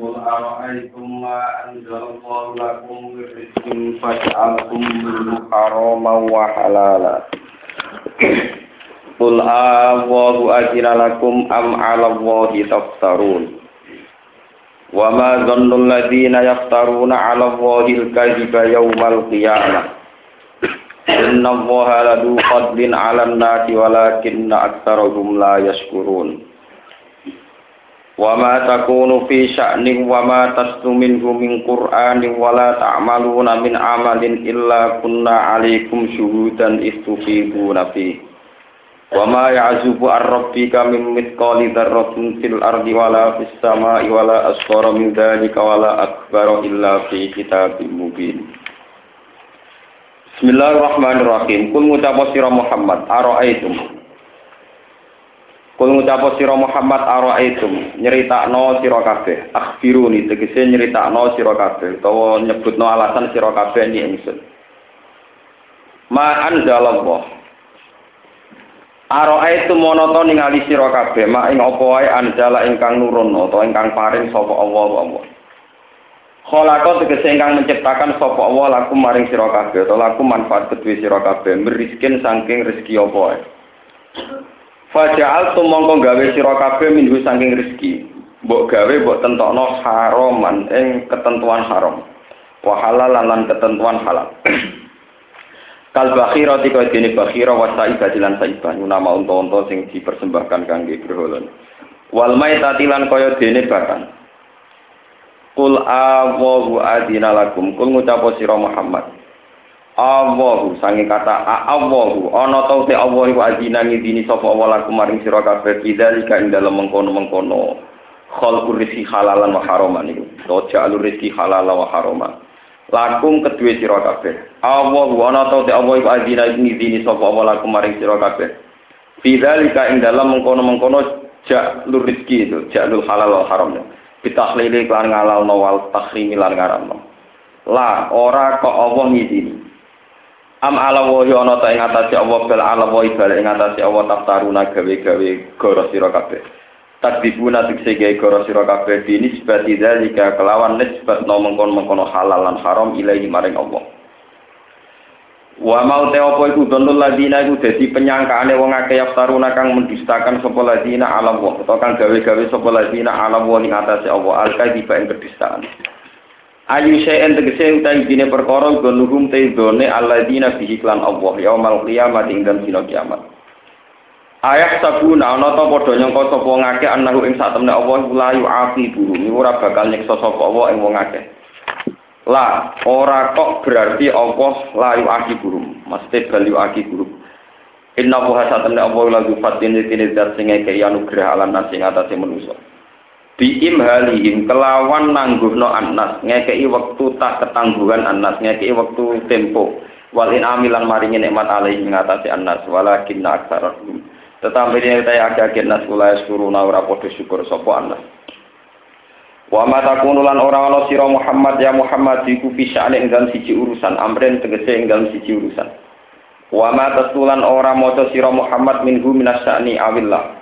قل أرأيتم ما أنزل الله لكم من رزق فجعلتم منه حراما وحلالا قل الله أجر لكم أم على الله تفترون وما ظن الذين يفترون على الله الكذب يوم القيامة إن الله لذو فضل على الناس ولكن أكثرهم لا يشكرون wa ma takunu fi minhu min qur'anin wa la ta'maluna amalin illa kunna 'alaikum syuhudan istufiduna fi. Wa ma ya'zubu ar rabbika min mithqali dzarratin fil ardi wa la fis sama'i wa la asghara min dzalika wa Bismillahirrahmanirrahim. Kul ngucap sira Muhammad Kul ngucap sira Muhammad ara'aitum nyeritakno sira kabeh. Akhbiruni tegese nyeritakno sira kabeh utawa nyebutno alasan sira kabeh ni ingsun. Ma anzalallah Ara'aitum monoto ningali sira kabeh? Ma ing apa wae anjala ingkang nurun utawa ingkang paring sapa Allah Allah? Khalaqa tegese ingkang menciptakan sapa Allah lakum maring sira kabeh utawa lakum manfaat kedue sira kabeh. Meriskin saking rezeki wae Faja'al tumongko gawe sira kabeh minggu saking rezeki. Mbok gawe mbok tentokno haraman ing ketentuan haram. Wa halal lan ketentuan halal. Kal bakhira tika dene bakhira wa sa'iba dilan sa'iba nama unta-unta sing dipersembahkan kangge berhala. Wal maitati lan kaya dene bakan. Kul awu adina lakum kul ngucap sira Muhammad. Allahu sange kata Allahu. Ana ta te Allah iku adina ngidini sapa Allah lakum maring sira kabeh. Bidzalika ing dalem mengkono-mengkono. Khalqur rizki halalan wa haraman iku. To jalur rizki halalan wa haraman. Lakum kedue sira kabeh. Allahu ana ta te Allah iku adina ngidini sapa Allah lakum maring sira kabeh. Bidzalika ing dalem mengkono-mengkono jalur rizki itu jalur halal wa haram bitahlili lan ngalalno wal tahrimi lan ngaramno. La ora kok Allah ngidini Am ala wa ya ana ta ing atase Allah bal ala wa bal ing atase Allah taftaruna gawe-gawe goro sira kabeh. Takdibuna tikse gawe goro sira kabeh dini sebati dalika kelawan nisbat no mengkon-mengkono halal lan haram ilahi maring Allah. Wa mau te apa iku donul ladina iku dadi penyangkaane wong akeh yaftaruna kang mendustakan sapa ladina ala wa utawa kang gawe-gawe sapa ladina ala wa ing atase Allah al-kadiba ing kedustaan. Ayu syai'en tegese utawi dine perkara gonuhum te done alladzina bihi klan Allah yaumal qiyamah ing dalem dina kiamat. Ayah sabuna ana ta padha nyangka sapa ngake anahu ing sak temne Allah la yu'aqibu ora bakal nyiksa sapa Allah ing wong akeh. La ora kok berarti Allah la yu'aqibu mesti bal yu'aqibu. Inna wa hasatamna Allah la yufatin tine zat sing ngeke anugerah alam nasi atase manusa biim halihim kelawan nangguhno anas ngekei waktu tak ketangguhan anas ngekei waktu tempo. Walin amilan maringi nikmat alaihi ngatasi anas walakin aksarahum tetapi ini kita agak nas ulai suruh naura podo syukur sopo anas. Wa kunulan orang Allah siro Muhammad ya Muhammad iku fisa'ane ing dalam siji urusan amren tegese ing dalam siji urusan. Wa tulan orang moco siro Muhammad minhu minas sya'ni awillah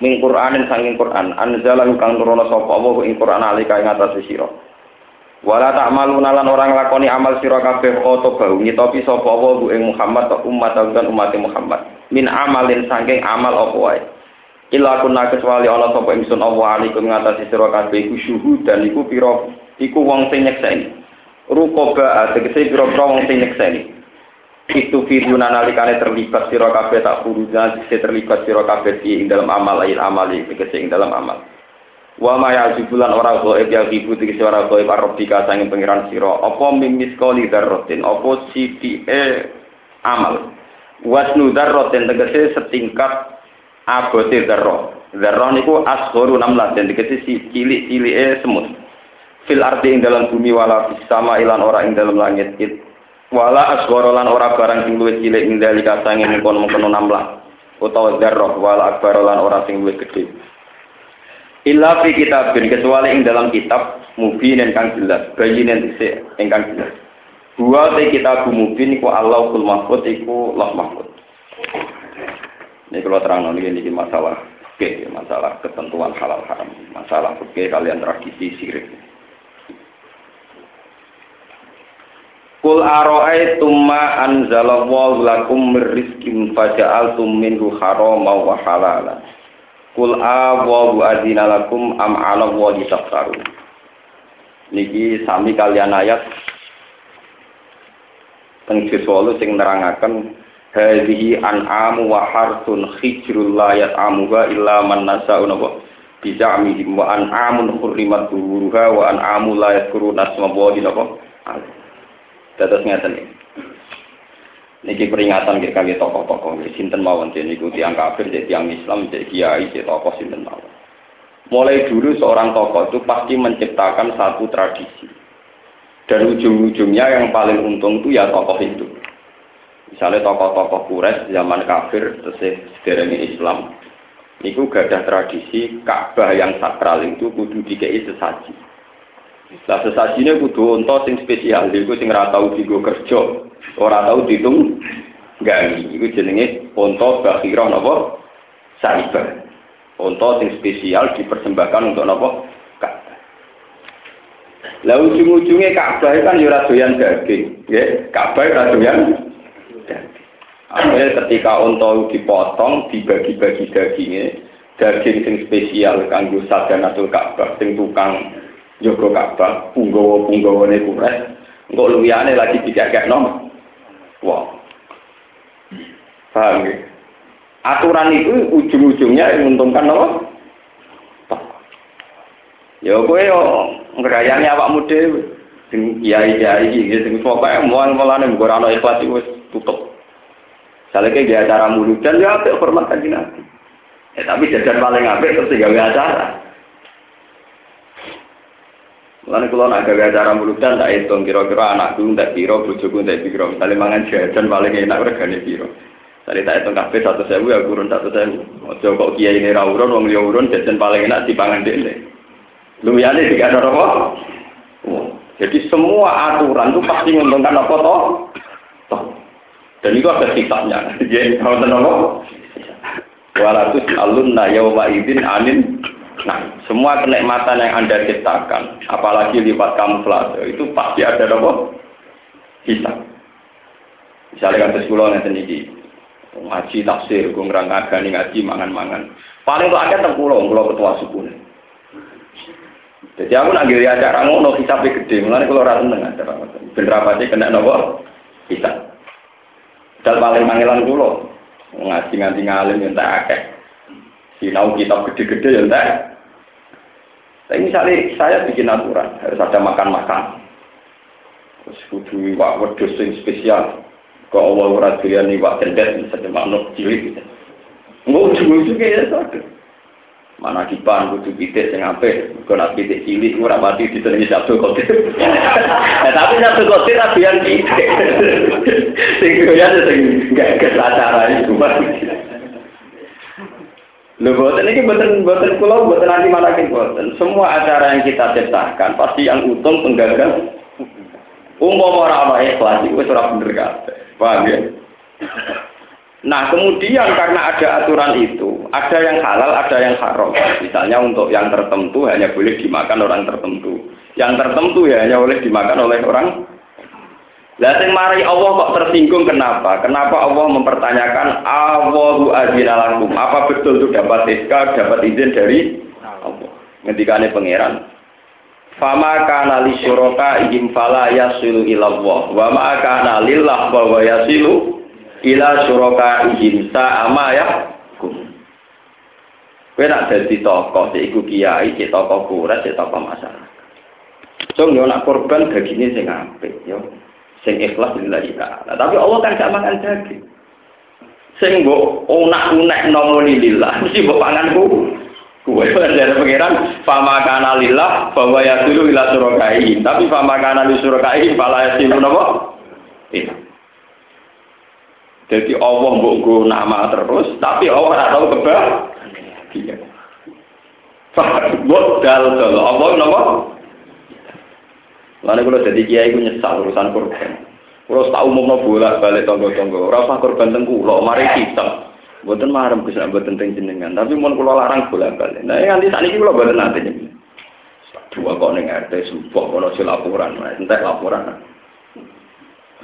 min Qur'anin sanging Qur'an. Anzalahu kang nurono sapa Allah ing Qur'an alika ing atase sira. Wala ta'maluna lan orang lakoni amal sira kabeh oto bau. Nyitopi sapa Allah ing Muhammad ta umat dan umat Muhammad. Min amalin sanging amal apa wae. Illa kunna kecuali ana sapa ingsun Allah alaikum ngatasi sira kabeh iku syuhudan iku pira iku wong sing nyekseni. Rukoba tegese pira-pira wong sing nyekseni itu firuna nalikane terlibat sira kabeh tak furuja sing terlibat sira kabeh di dalam amal lain amali tegese ing dalam amal. Wa ma yajibulan ora goib ya ibu tegese ora goib arabika sanging pangeran sira. Apa mimis koli darrotin apa sithike amal? Wasnu darrotin tegese setingkat abote darro darro niku asgharu namlah den tegese si cilik-cilike semut. Fil ardi ing dalam bumi wala sama ilan ora ing dalam langit wala asgoro lan ora barang sing luwih cilik ing dalika sange mengkono-mengkono namlah utawa dzarrah wala akbar ora sing luwih gedhe illa fi kitabin kecuali ing dalam kitab mubin kang jelas bayinen dhisik ingkang jelas Dua te kitab mubin iku Allahul Mahfud iku Loh Mahfud. Ini kalau terang ini, ini masalah fikih, masalah ketentuan halal haram, masalah fikih kalian tradisi sirik. Kul aro'aitum ma anzalallahu lakum mir rizqin faja'altum minhu harama wa halalan. Kul awawu adina lakum am ala. Niki sami kalian ayat teng siswalu sing nerangaken hadhihi an'amu wa harsun khijrul la yat'amuha illa man nasa'u napa bizamihim wa an'amun hurrimat zuhuruha wa an'amu la yadhkuruna asma wa napa Dados ngeten iki. Niki peringatan kita kali tokoh-tokoh, sinten mawon jadi niku tiang kafir, jadi tiang Islam, jadi kiai, jadi tokoh sinten mawon. Mulai dulu seorang tokoh itu pasti menciptakan satu tradisi. Dan ujung-ujungnya yang paling untung itu ya tokoh itu. Misalnya tokoh-tokoh kures zaman kafir, terus Islam, niku gadah tradisi Ka'bah yang sakral itu kudu dikei sesaji. Lah sesajine kudu unta sing spesial, iku sing ora tau digo kerja, ora tau ditung gani. Iku jenenge unta bakhira napa? Saibah. Unta sing spesial dipersembahkan untuk napa? Ka'bah. Lah ujung-ujungnya Ka'bah kan ya ora doyan daging, nggih. Ka'bah ora doyan. Akhirnya ketika unta dipotong, dibagi-bagi dagingnya, daging sing spesial kanggo sadanatul Ka'bah, sing tukang Joko Ka'bah, punggawa ne kures, engkau luyane lagi nom. Wah, paham ya? Aturan itu ujung-ujungnya menguntungkan apa? Ya kowe yo ngrayani awakmu dhewe. Sing kiai-kiai iki sing pokoke mual mulane mbok ora ikhlas wis tutup. Saleke dia acara muludan ya apik hormat kanjeng Nabi. Eh tapi jajan paling apik terus gawe acara. Lalu kalau nak gawe acara muludan tak hitung kira-kira anakku tak piro, bojoku tak piro. Misalnya mangan jajan paling enak regane piro. Tadi tak hitung kafe satu sewu ya kurun satu sewu. Ojo kok kiai ini rawuron, wong liya urun jajan paling enak dipangan dene. Lumiyane tiga ada apa? Oh. Jadi semua aturan itu pasti menguntungkan apa toh? Dan itu ada sisanya. Jadi kalau tenang Walatus alun na yauma idin anin Nah, semua kenikmatan yang Anda ciptakan, apalagi lipat kamuflase, itu pasti ada apa? Hisab. Misalnya kan sekolah yang tinggi, ngaji tafsir, gue ngerangkakan ngaji mangan-mangan. Paling tuh ada pulau, pulau ketua suku. Jadi aku nak gili acara ngono hisabnya gede, mulanya kalau rata seneng acara bener apa sih kena nopo hisab. Dan paling manggilan pulau, ngaji ngaji ngalim yang tak akeh. Sinau kitab gede-gede yang tak tapi misalnya saya bikin aturan, harus ada makan-makan. Terus kudu iwak wedus spesial. Kau Allah ora doyan iwak cendet misalnya manuk cilik gitu. Enggak ujung-ujung ya sadar. Mana kipan kudu pitik sing apik, kok nak pitik cilik ora mati disenengi satu kotir. Ya tapi satu kotir abian pitik. Sing ya sing kesacara itu. Lho boten ini boten boten kula boten nanti malakin boten. Semua acara yang kita ciptakan pasti yang untung penggagal. Umpama ora ana ikhlas iku wis ora bener kabeh. Paham ya? Nah, kemudian karena ada aturan itu, ada yang halal, ada yang haram. Misalnya untuk yang tertentu hanya boleh dimakan orang tertentu. Yang tertentu ya hanya boleh dimakan oleh orang lah sing mari Allah kok tersinggung kenapa? Kenapa Allah mempertanyakan Allahu azina Apa betul itu dapat SK, dapat izin dari Allah? Ngendikane pangeran. Fama kana li syuraka ihim fala yasilu ila Allah. Wa ma kana lillah wa yasilu ila syuraka ihim sa'ama ya kum. Kowe nak dadi tokoh, iku kiai, cek tokoh kuras, cek tokoh masyarakat. So, yo nak korban dagingnya sing apik, yo sing ikhlas lillahi ta'ala. Tapi Allah kan gak makan daging. Sing mbok unak-unek nomoni lillah, mesti mbok panganku. Kuwe dari pangeran fama kana lillah bahwa ya dulu ila surakai. Tapi fama kana li surakai fala yasilu napa? Iya. Jadi Allah mbok go nama terus, tapi Allah ora tahu kebah. Iya. Mbok dal dal Allah napa? Lalu kalau jadi kiai gue nyesal urusan korban. Kalau tak umum no bolak balik tonggo tonggo, rasa korban tengku, lo mari kita. Mboten marem mboten teng jenengan, tapi mun kula larang bola-balik. Nah, nganti sakniki kula mboten nate jenengan. Dua kok ning RT sumpah kono si laporan, entek laporan.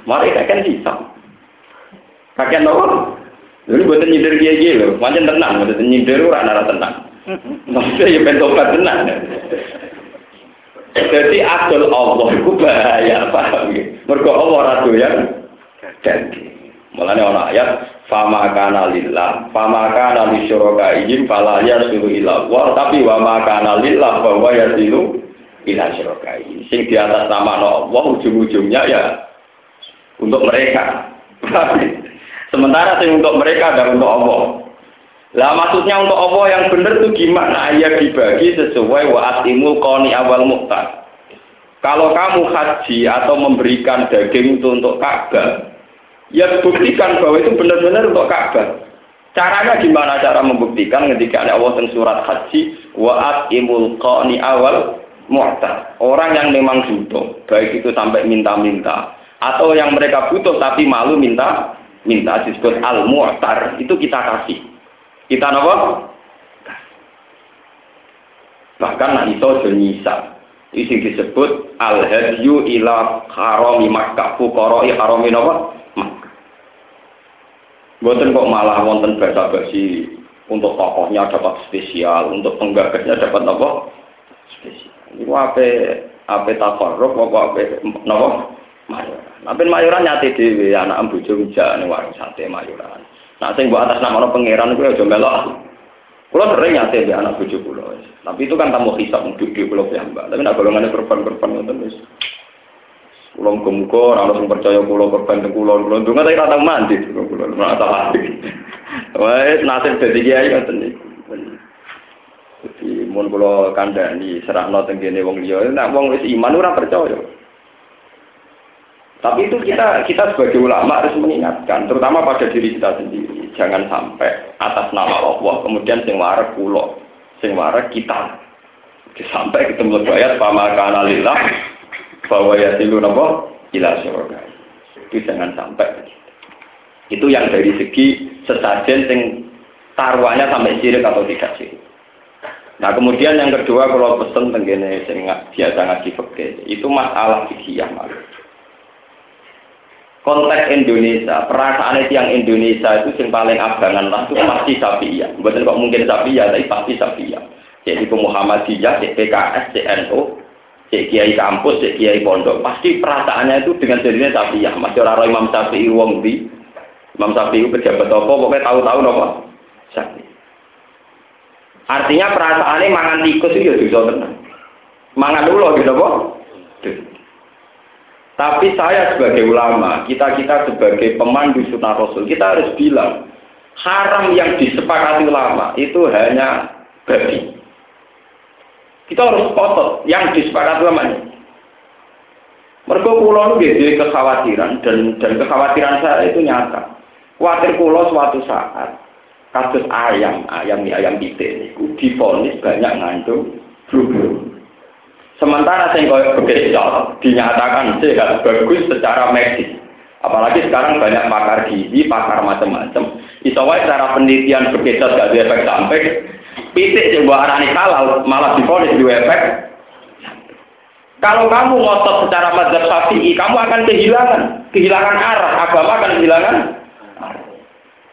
Mari kakek bisa. Kakek nopo? Jadi buatan nyindir dia loh, macam tenang, buatan nyindir ora nara tenang. Maksudnya ya pentobat tenang. Jadi adol Allah itu bahaya, paham ya? Mergo Allah ratu ya. Jadi, mulanya orang ayat, fama kana lillah, fama kana li syurakaihim fala yasilu ila Allah, tapi wa ma kana lillah bahwa yasilu ila syurakaihim. Sing di atas nama Allah ujung-ujungnya ya untuk mereka. Sementara sing untuk mereka dan untuk Allah. Lah maksudnya untuk Allah yang benar itu gimana? Ya dibagi sesuai wa atimul qani awal muhtar. Kalau kamu haji atau memberikan daging itu untuk Ka'bah, ya buktikan bahwa itu benar-benar untuk Ka'bah. Caranya gimana cara membuktikan ketika ada Allah tentang surat haji wa atimul qani awal muhtar. Orang yang memang butuh, baik itu sampai minta-minta atau yang mereka butuh tapi malu minta minta disebut al mu'tar itu kita kasih kita apa bahkan nak itu jenisah isi disebut al hadyu ila harami makkah fukoroi harami apa Buatan kok malah wonten bahasa basi untuk tokohnya dapat spesial, untuk penggagasnya dapat apa? Spesial. Ini apa apa tafarruk, apa apa apa Mayoran. Tapi mayoran nyate dhewe anak bojo wijak ning warung sate mayoran. Nah sing mbok atas nama pangeran kuwi aja melok. Kulo sering nyate be anak bojo kulo. Tapi itu kan tamu hisap untuk di kulo piyambak. Tapi nak golongane korban-korban ngoten wis. Kulo muga ora ono sing percaya kulo korban teng kulo. Kulo ndonga tapi ora tau mandi kulo. Ora tau mandi. Wes nasib dadi kiai ngoten niku. Jadi mun kula kandhani serahno teng kene wong liya, nek wong wis iman ora percaya. Tapi itu kita kita sebagai ulama harus mengingatkan, terutama pada diri kita sendiri. Jangan sampai atas nama Allah, kemudian sing warak pulau, sing warak kita. Sampai ketemu ayat pama kana lillah bahwa ya silu napa ila surga. Itu jangan sampai. Itu yang dari segi sesajen sing taruhannya sampai sirik atau tidak sirik. Nah kemudian yang kedua kalau pesen tenggene sing biasa ngaji fikih itu masalah fikih malah konteks Indonesia, perasaan itu yang Indonesia itu yang paling abangan lah itu pasti ya. Bukan kok mungkin ya, tapi pasti ya. Jadi ke Muhammadiyah, cek PKS, cek NU, cek Kiai kampus, cek Kiai pondok, pasti perasaannya itu dengan jadinya ya. Masih orang Imam Syafi'i wong di Imam Syafi'i pejabat apa, pokoknya tahu-tahu apa? Syafi'i. Artinya perasaannya mangan tikus itu ya bisa tenang. Mangan dulu gitu apa? Tapi saya sebagai ulama, kita-kita sebagai pemandu sunnah Rasul, kita harus bilang, haram yang disepakati ulama itu hanya babi. Kita harus potong yang disepakati ulama ini. Mereka pulau itu kekhawatiran dan dan kekhawatiran saya itu nyata. Khawatir pulau suatu saat kasus ayam, ayam ayam kita ini difonis banyak ngandung flu Sementara sing koyo bekesot dinyatakan sehat bagus secara medis. Apalagi sekarang banyak pakar gizi, pakar macam-macam. Iso wae cara penelitian bekesot gak ada efek sampai pitik sing mbok arani halal malah difonis dua efek. Kalau kamu ngotot secara mazhab Syafi'i, kamu akan kehilangan, kehilangan arah, agama akan kehilangan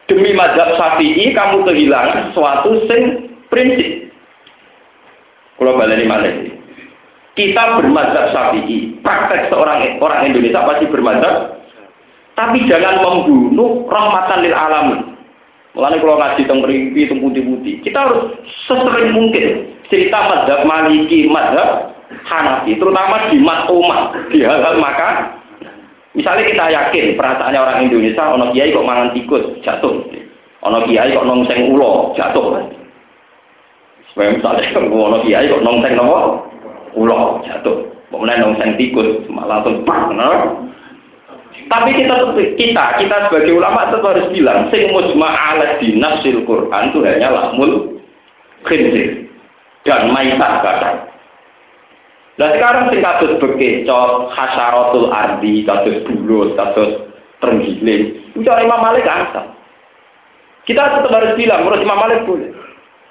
Demi mazhab Syafi'i kamu kehilangan suatu sing prinsip. Kalau balik ini kita bermadzhab syafi'i. Praktek seorang orang Indonesia pasti bermadzhab. Tapi jangan membunuh rahmatan lil alamin. Mulanya kalau ngaji tentang meripi, tentang putih-putih. Kita harus sesering mungkin cerita madzhab maliki, madzhab Hanafi. Terutama di mat umat, di hal-hal maka. Misalnya kita yakin perasaannya orang Indonesia, ono kiai kok mangan tikus, jatuh. Ono kiai kok nongseng ulo, jatuh. Misalnya ono kiai kok nongseng nopo, ulo jatuh. Kemudian dong sang tikus malah langsung pak, Tapi kita kita kita sebagai ulama tetap harus bilang sing musma ala dinasil Quran itu hanya lamul khinzir dan maitah kata. Nah sekarang sing kasus bekecot, hasarotul ardi, kasus bulus, kasus terenggiling, itu Imam Malik asal. Kita tetap harus bilang, menurut Imam Malik boleh.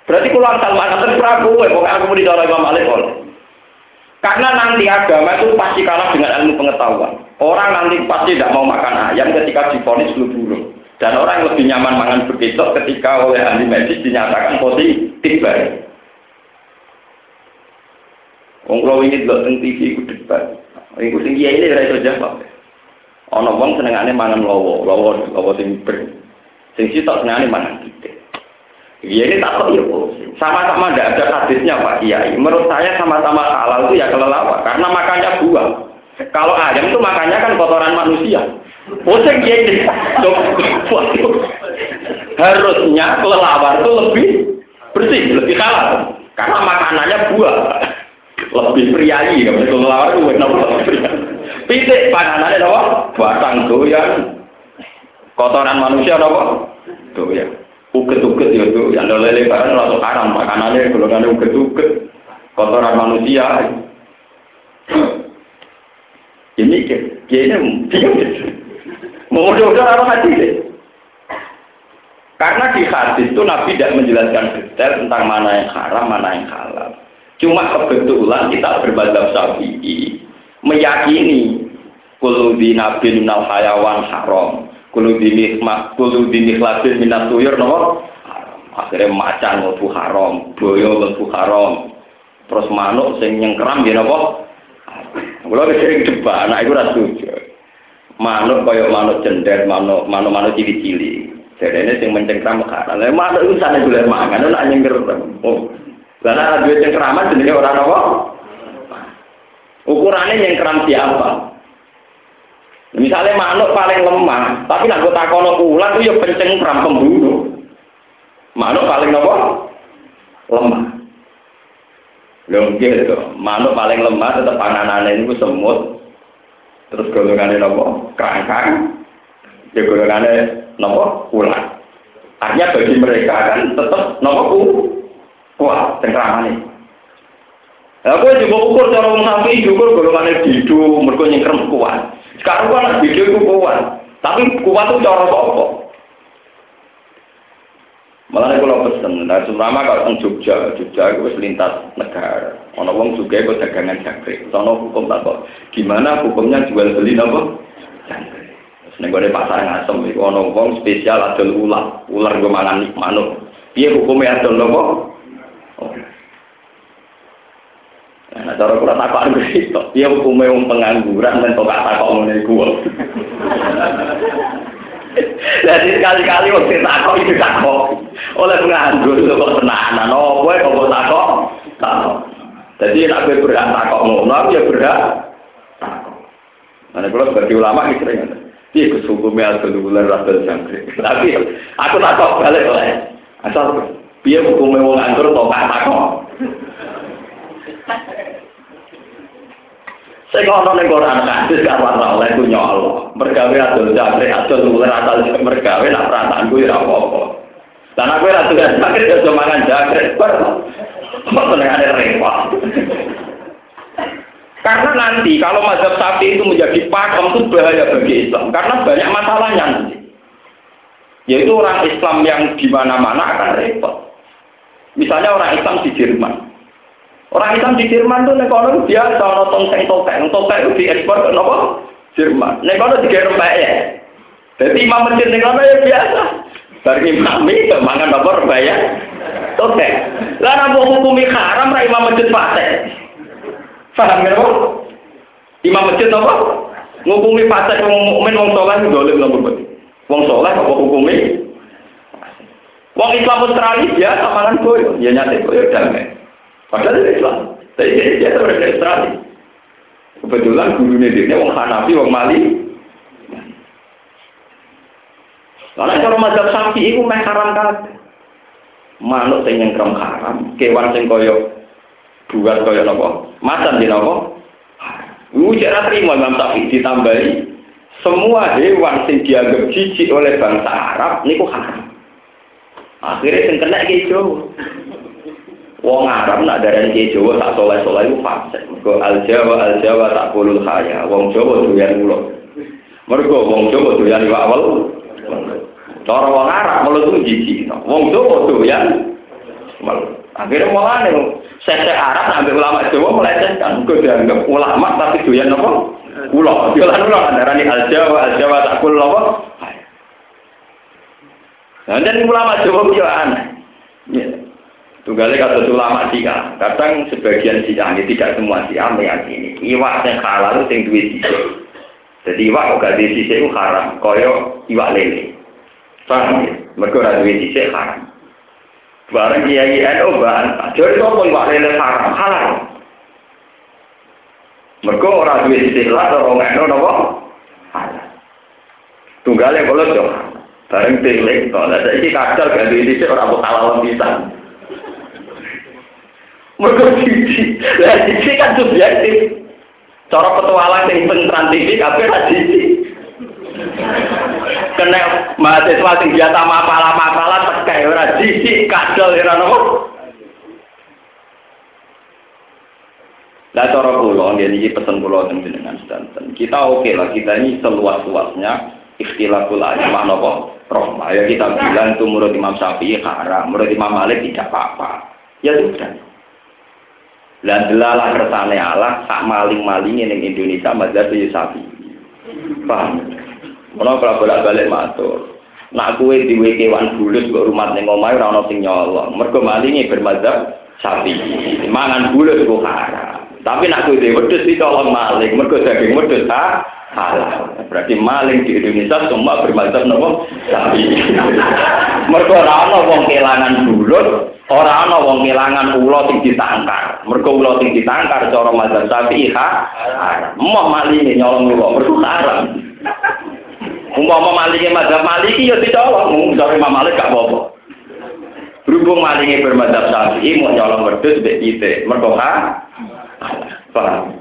Berarti kalau Salman akan Prabu, ya, pokoknya aku mau dicara Imam Malik boleh. Karena nanti agama itu pasti kalah dengan ilmu pengetahuan. Orang nanti pasti tidak mau makan ayam ketika difonis flu burung. Dan orang yang lebih nyaman makan begitu ketika oleh ahli medis dinyatakan positif baik. Wong kalau ini delok teng TV iku debat. Iku sing kiai ini ora iso jawab. Ana wong senengane mangan lowo, lowo lowo sing ber. Sing sitok senengane mangan. Iya ini tak ya Sama-sama tidak ada hadisnya Pak Kiai. Menurut saya sama-sama halal itu ya kelelawar. Karena makannya buah. Kalau ayam itu makannya kan kotoran manusia. Pusing ya. Harusnya kelelawar itu lebih bersih, lebih halal. Karena makanannya buah lebih priayi ya betul lawar itu benar benar pitik panganannya apa batang doyan kotoran manusia apa doyan uget-uget ya tuh yang lele barang langsung haram makanannya golongannya uget-uget. Kotoran manusia. Ini ini mau udah apa hati karena di hadis itu Nabi tidak menjelaskan detail tentang mana yang haram, mana yang halal. Cuma kebetulan kita berbadab syafi'i meyakini kulu di nabi minal hayawan haram kulu di nikmat kulu di nikhlatin minat tuyur no akhirnya macan lebu haram. Boyo lebu haram. Terus manuk sing nyengkeram ya nopo? Kalau sering debat anak itu rasa manuk kaya manuk cender manuk manuk manuk cili-cili. Jadi ini sing mencengkram haram manuk itu sana gula mangan nak nyengker oh. Karena ada duit yang keramat jenenge orang apa? Ukurannya yang keram siapa? Misalnya manuk paling lemah, tapi nak kono ular itu ya penceng keram pembunuh. Manuk paling apa? Lemah. Lho itu, manuk paling lemah tetap panganannya itu semut. Terus golongannya nopo kerangkang, ya golongannya nopo ular. Artinya bagi mereka kan tetap nopo Wah, cengkramane. Lah kowe juga ukur cara wong sapi ukur golongane bidu mergo nyengkrem kuat. Sekarang kan bidu itu kuat. Tapi kuat itu cara apa? Malah kalau pesen, nah terutama kalau orang Jogja, Jogja itu lintas negara. Ono wong juga itu dagangan jangkrik. Sono hukum tak kok. Gimana hukumnya jual beli apa? Jangkrik. Ning gone pasar ngasem iku ono spesial adol ular, ular gue mangan manuk. Piye hukumnya adol apa? Nah, cara kula takok itu, dia hukumnya wong pengangguran dan kok takok ngene iku. Jadi sekali-kali waktu takok itu takok oleh penganggur itu kok tenanan, oh kowe kok takok takok. Jadi nek kowe berhak takok ngono, ya berhak takok. Nah, kalau sebagai ulama iki sering Iya, kesukumnya atau bulan rasa jangkrik. Tapi aku takok balik oleh asal Biar hukumnya wong anggur kok gak takok. Saya ngono ning Quran hadis gak ora oleh ku nyolo. Mergawe adol jangkrik adol mulai asal mergawe nak perasaanku ya apa-apa. Dan aku ora tugas sakit ya cuma makan jangkrik. Kok ada repot. Karena nanti kalau mazhab sapi itu menjadi pakem itu bahaya bagi Islam. Karena banyak masalahnya nanti. Yaitu orang Islam yang di mana-mana akan repot. Misalnya orang Islam di Jerman. Orang Islam di Jerman itu ekonomi biasa, orang tongseng topeng, topeng itu diekspor ke nopo Jerman. Nekono tiga rempah ya. Jadi imam masjid nekono ya biasa. Bagi imam itu mangan rempah ya. Topeng. Lah nabi hukumi haram, ra imam masjid paten. Paham ya? Imam masjid nopo? Ngukumi paten wong mukmin wong soleh dolim nopo Wong soleh apa hukumi? Wong Islam Australia biasa mangan koyo, ya nyate koyo damai. Padahal itu Islam. Tapi dia biasa berada Australia. Kebetulan gurunya dia wong Hanafi, wong Mali. Karena kalau mazhab sapi itu meh haram kan. Manuk sing nyengkrem haram, kewan sing koyo buat koyo nopo, macan di nopo. Ujar terima Imam Syafi'i ditambahi semua hewan sing dianggap jijik oleh bangsa Arab niku haram. Akhirnya sing kena ki Jawa. Wong Arab nak darani ki Jawa tak soleh-soleh iku fasik. Mergo al Jawa al Jawa tak kulul khaya. Wong Jawa doyan ulo. Mergo wong Jawa doyan iwak awal. Cara wong Arab melut ku jijik. Wong Jawa doyan melut. Akhirnya mulane sesek Arab sampai ulama Jawa melecehkan. Kau dianggap ulama tapi doyan apa? Ulo. Doyan ulo. Darani al Jawa, al Jawa tak kul apa? Nah, dan ulama Jawa itu aneh. Ya. Tunggalnya kata ulama Syiah, kadang sebagian Syiah ini tidak semua Syiah meyakini iwak yang halal itu yang duit sisik. Jadi iwak kok gak duit sisik itu haram, koyo iwak lele. Paham ya? Mereka ora duit sisik haram. Bareng kiai NU bahan, jadi apa iwak lele haram? Halal. Mereka orang duit sisik lah, orang NU apa? Halal. Tunggalnya kalau jauh. Bareng tilik, kalau ada ini kadal gak duit sisik orang halal bisa. Mereka cici. Lah cici kan subjektif. Cara petualang yang penteran TV kabeh ra cici. Kena mahasiswa sing biasa mapalah-mapalah tekai ora cici kadal ora nopo. Lah cara kula nggih iki pesen kula teng jenengan sedanten. Kita oke lah kita ini seluas-luasnya ikhtilaful ulama napa? Rohmah. Ya kita bilang itu menurut Imam Syafi'i haram, menurut Imam Malik tidak apa-apa. Ya sudah. Lah delalah kersane Allah sak maling-maling ning Indonesia mazhab sapi. Paham? Ono kalau bolak-balik matur. Nak kue diwe kewan bulus kok rumah ning omahe ora ono sing nyolong. Mergo malinge bermadzhab sapi. Mangan bulus kok haram. Tapi nak kue wedhus ditolong maling. Mergo daging wedhus ha halal. Berarti maling di Indonesia semua bermadzhab nopo sapi. Mergo ora ono wong kelangan bulus Ora ana wong kelangan ula sing ditangkar. Mergo ula sing ditangkar cara mazhab Syafi'i haram. Moh malinge nyolong ula mergo haram. Umpama malinge mazhab Maliki ya ditolong, mung sore Imam gak apa-apa. Berhubung malinge bermadzhab Syafi'i mau nyolong wedhus mbek titik. Mergo ha paham.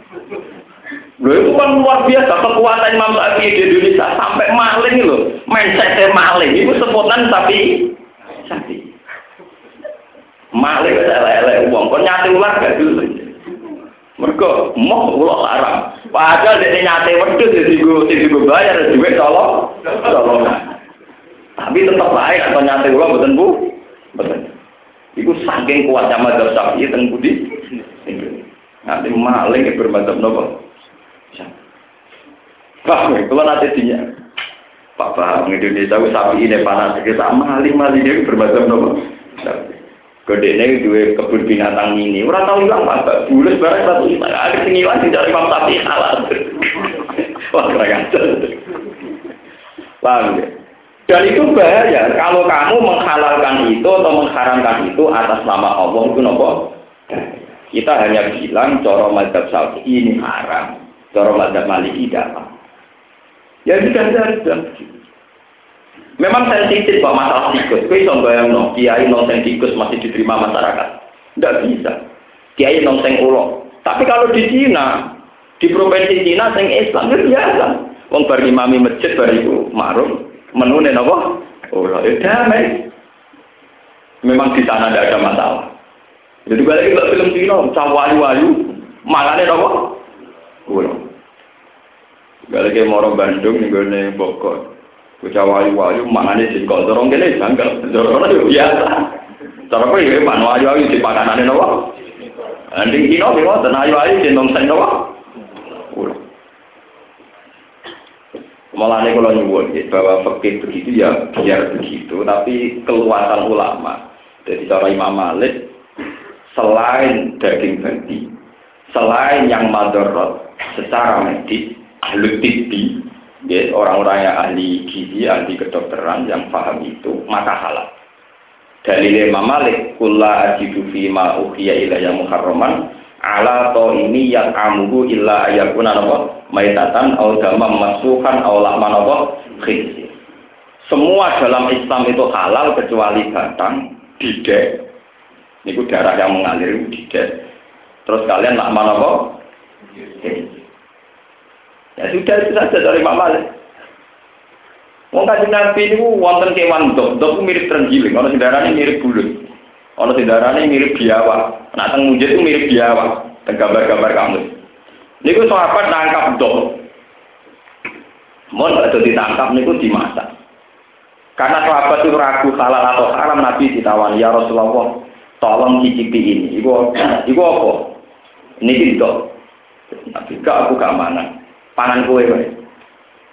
Lho itu kan luar biasa kekuatan Imam Syafi'i di Indonesia sampai maling loh, mindset maling itu sebutan tapi Syafi'i. Malik wis elek-elek wong, kok nyate ular gak dulu. Mergo moh ulo larang. Padahal dene nyate wedhus ya digo digo bayar duit tolong. Tolong. Tapi tetap baik atau nyate ulo mboten Bu. Mboten. Iku saking kuatnya madzhab Syafi'i teng budi. Nanti maling bermadzhab nopo? Pak, kalau nanti dinya. Pak Pak Indonesia sapi ini panas kita maling dia bermadzhab nopo? Gede ini dua kebun binatang ini, orang tahu hilang apa? Bulus barang satu hilang, ada sing hilang dari Imam Sapi halal. Wah keren Paham ya? Dan itu bahaya kalau kamu menghalalkan itu atau mengharamkan itu atas nama Allah itu nopo. Kita hanya bilang coro mazhab Syafi'i ini haram, coro mazhab Maliki tidak. Ya sudah sudah. Memang sensitif kok masalah tikus. Kau bisa bayang no, kiai nongseng tikus masih diterima masyarakat. Tidak bisa. Kiai nongseng ulo. Tapi kalau di Cina, di provinsi Cina sing Islam itu biasa. Wong bar imami masjid bar itu marum, menune apa? Ulo. Ya damai. Memang di sana tidak ada masalah. Jadi balik ke film Cina, cawayu-wayu, makanya apa? Ulo. Balik ke Moro Bandung, nih Bogor. Bocah wayu-wayu mangane jengkol dorong kene janggal. Dorong yo biasa. Cara kowe iki pan wayu-wayu di pakanane napa? Anding kino bimo ten ayu-ayu gendong napa? Ulah. Malah kalau nyebut bahwa fakir begitu ya biar begitu, tapi keluasan ulama. Jadi cara Imam Malik selain daging babi, selain yang madorot secara medis, ahli tibi, ya, orang-orang yang ahli gizi, ahli kedokteran yang paham itu, maka halal. Dalil Imam Malik, kulla ajidu fi ma uhiya ilayya muharraman ala to ini yang amuhu illa ayakuna apa maitatan au damam masuhan au lahman apa khizi. Semua dalam Islam itu halal kecuali batang, didek. Ini darah yang mengalir didek. Terus kalian lahman apa? Khizi. Ya sudah itu saja dari Imam Malik. Wong kaji Nabi ini wonten kewan dok, dok mirip terenggiling, orang sedaranya mirip bulut, orang sedaranya mirip biawak. Nah, teng itu mirip biawak, teng gambar-gambar kamu. Ini gue sahabat nangkap dok. Mohon kalau ini gue dimasak. Karena sahabat itu ragu halal atau haram Nabi ditawani ya Rasulullah tolong cicipi ini. Iku iku apa? Ini gitu. Nabi gak aku gak mana. Pangan kue kue.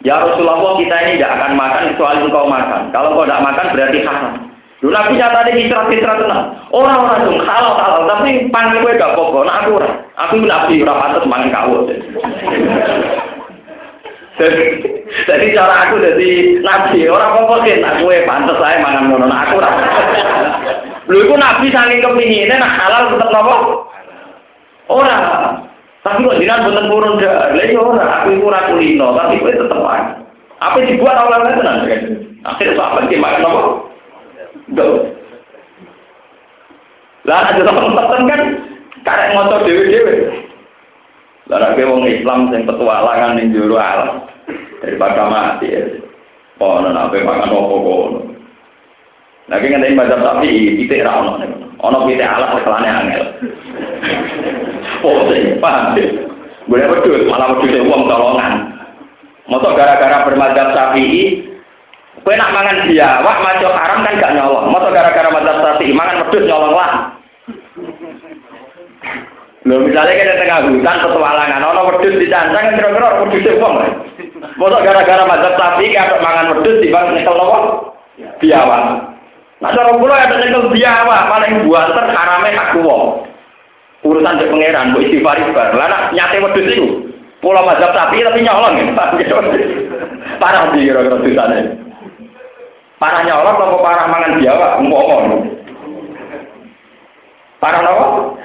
Ya Rasulullah kita ini tidak akan makan kecuali engkau makan. Kalau kau tidak makan berarti haram. Dulu Nabi nyata di istirahat-istirahat tenang. Orang-orang itu halal halal tapi pangan kue gak pokok. Nah aku aku Nabi ora pantas mangan kau. Jadi cara aku jadi nabi, orang sih? Aku ya pantas saya mangan ngono, nah, aku rasa. Lu itu nabi saking kepinginnya, nah halal tetap apa? Orang. Tapi kok jinan bener purun dah, lagi iya orang. Aku itu ragu lino, tapi gue tetap aja. Apa dibuat orang lain tenan kan? Akhirnya sahabat makan apa? Gak. Lah ada teman-teman kan, karek ngotot dewi-dewi. Lah nek wong Islam sing petualangan ning jero alam daripada mati ya. Oh, nana apa makan opo kono. Lagi ngene baca tapi pitik ra ono. Pitik alat kelane angel. Oh, sing paham. Boleh betul, malah betul uang tolongan. Masa gara-gara bermadzhab Syafi'i, kowe nak mangan biawak maco haram kan gak nyolong. Masa gara-gara madzhab Syafi'i mangan wedhus nyolong lah. Lho misalnya kita tengah hutan petualangan, ono wedhus dicancang kan kira-kira wedhus e wong. Mosok gara-gara mazhab sapi kayak mangan wedhus bang nyekel nopo? Biawak. Nah cara kula ada nyekel biawak paling buanter harame hak wong. Urusan cek pangeran, mbok istighfar bar. Lah nak nyate wedhus iku. Pulau mazhab sapi tapi nyolong ya. Parah di kira-kira dosane. Parah nyolong apa parah mangan biawak? Ngomong. Parah nopo?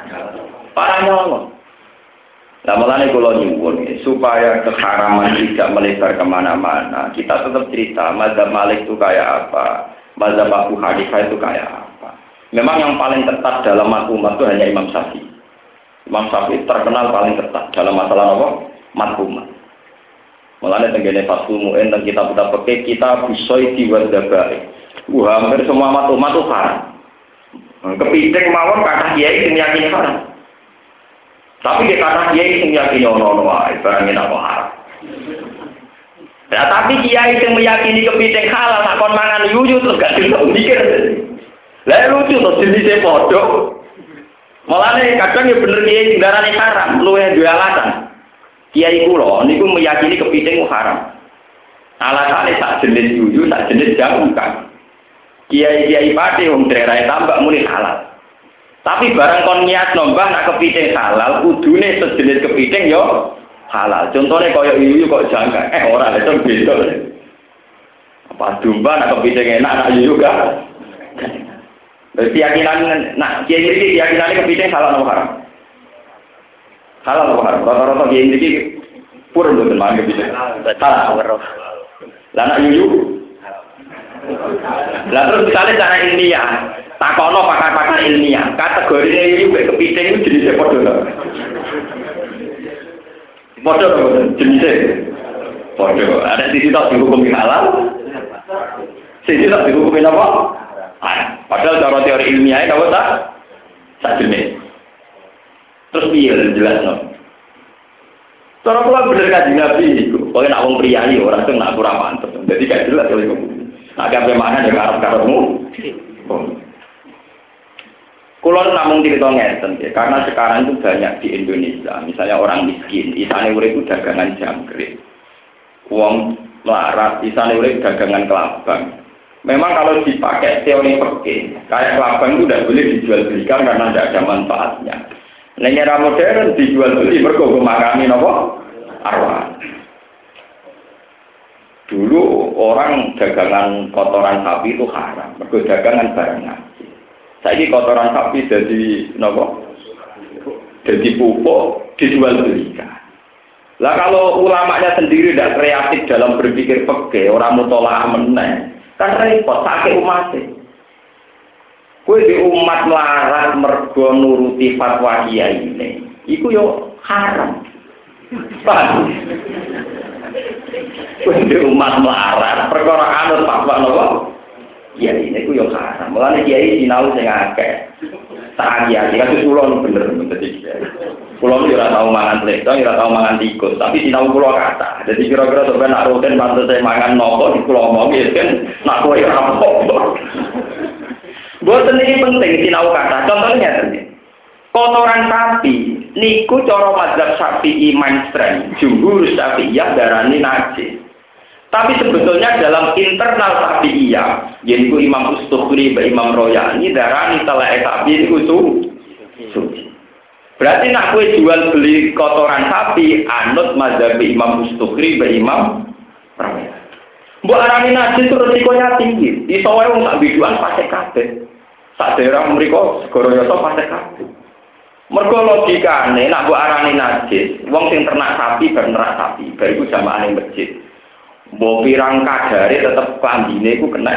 Parah nyolong. Nah malah kalau nyuwun supaya keharaman tidak melebar ke mana-mana, kita tetap cerita Mazhab Malik itu kayak apa, Mazhab Abu Hanifah itu kayak apa. Memang yang paling ketat dalam umat itu hanya Imam Syafi'i. Imam Syafi'i terkenal paling ketat dalam masalah apa? Mathumat. Mulanya tenggene Fathul Mu'in dan kita kita pakai kita bisoi diwad dabai. Wah, hampir semua matumat itu haram. Kepiting mawon kata kiai sing yakini haram. Tapi dia kata dia itu meyakini ono ono wae, barang apa haram. Ya, tapi kiai yang meyakini kepiting halal, nak kon mangan yuyu terus gak bisa mikir. Lah lucu tuh jenisnya bodoh. Malah nih kadang ya bener kiai sing darane haram, lu yang dua alasan. Kiai kulo niku meyakini kepiting haram. Alasannya tak jenis yuyu, tak jenis jamu kan. Kiai kiai pati wong daerah tambah muni halal. Tapi barang kon niat nombah nak kepiting halal, kudune sejenis kepiting yo halal. Contohnya kaya yuyu kok jangka, eh orang itu beda. Apa domba nak kepiting enak nak gak? Keyakinan, nah kiai ini keyakinan kepiting halal atau haram? Halal atau haram? Rata-rata kiai ini pur betul mana kepiting. Halal. Lah nak yuyu? Lah terus misalnya cara ilmiah, takono pakar-pakar ilmiah kategori juga kepiting itu jenisnya podo podo jenisnya podo ada sisi tak dihukumi halal sisi tak dihukumi apa padahal cara teori ilmiah itu tak tak jenis terus jelas no Cara kula bener kaji nabi itu, pokoknya nak wong priayi orang tuh nak kurang pantas, jadi gak jelas kalau itu. Nak kabeh mana ya karep karepmu. Kulon namun cerita ngeten ya, karena sekarang itu banyak di Indonesia, misalnya orang miskin, isane urip itu dagangan jangkrik. Uang melarat, isane urip dagangan kelabang. Memang kalau dipakai teori perke, kayak kelabang itu tidak boleh dijual belikan karena tidak ada manfaatnya. Nah, era modern dijual beli mergo makami nopo arwah. Dulu orang dagangan kotoran sapi itu haram, mergo dagangan barang saya kotoran sapi jadi nopo, jadi pupuk dijual belikan. Lah kalau ulamanya sendiri tidak kreatif dalam berpikir peke, orang mutola meneng, kan repot sakit umat. Kue di umat melarat mergo nuruti fatwa kiai ini, iku yo haram. Paham? Kue di umat melarat perkara anut fatwa nopo, kiai ini ku yang haram. Mulane kiai sinau sing akeh. Tak aki-aki kan pulau bener. Jadi pulau itu ora tahu mangan pleto ora tahu mangan tikus. Tapi sinau pulau kata. Jadi kira-kira sampai nak rutin bantu saya mangan nopo di pulau mau gitu kan. Nak ora apa Buat ini penting sinau kata. Contohnya kotoran sapi. Niku coro mazhab sapi iman strength. Jumhur ya darani najis tapi sebetulnya dalam internal iya, yaitu Imam Ustukhri, Imam Royani, darah ini telah sapi itu suci. Berarti nak kue jual beli kotoran sapi, anut mazhab Imam Ustukhri, Imam Royani. Buat arani najis itu resikonya tinggi. Di soalnya wong sak biduan pakai kabeh. Sak daerah mereka segoro pakai kabeh. Mergo logikane nak buat arani najis, wong sing ternak sapi bernerak sapi, bariku jamaah ning masjid. Mbok pirang kadare tetep klambine iku kena.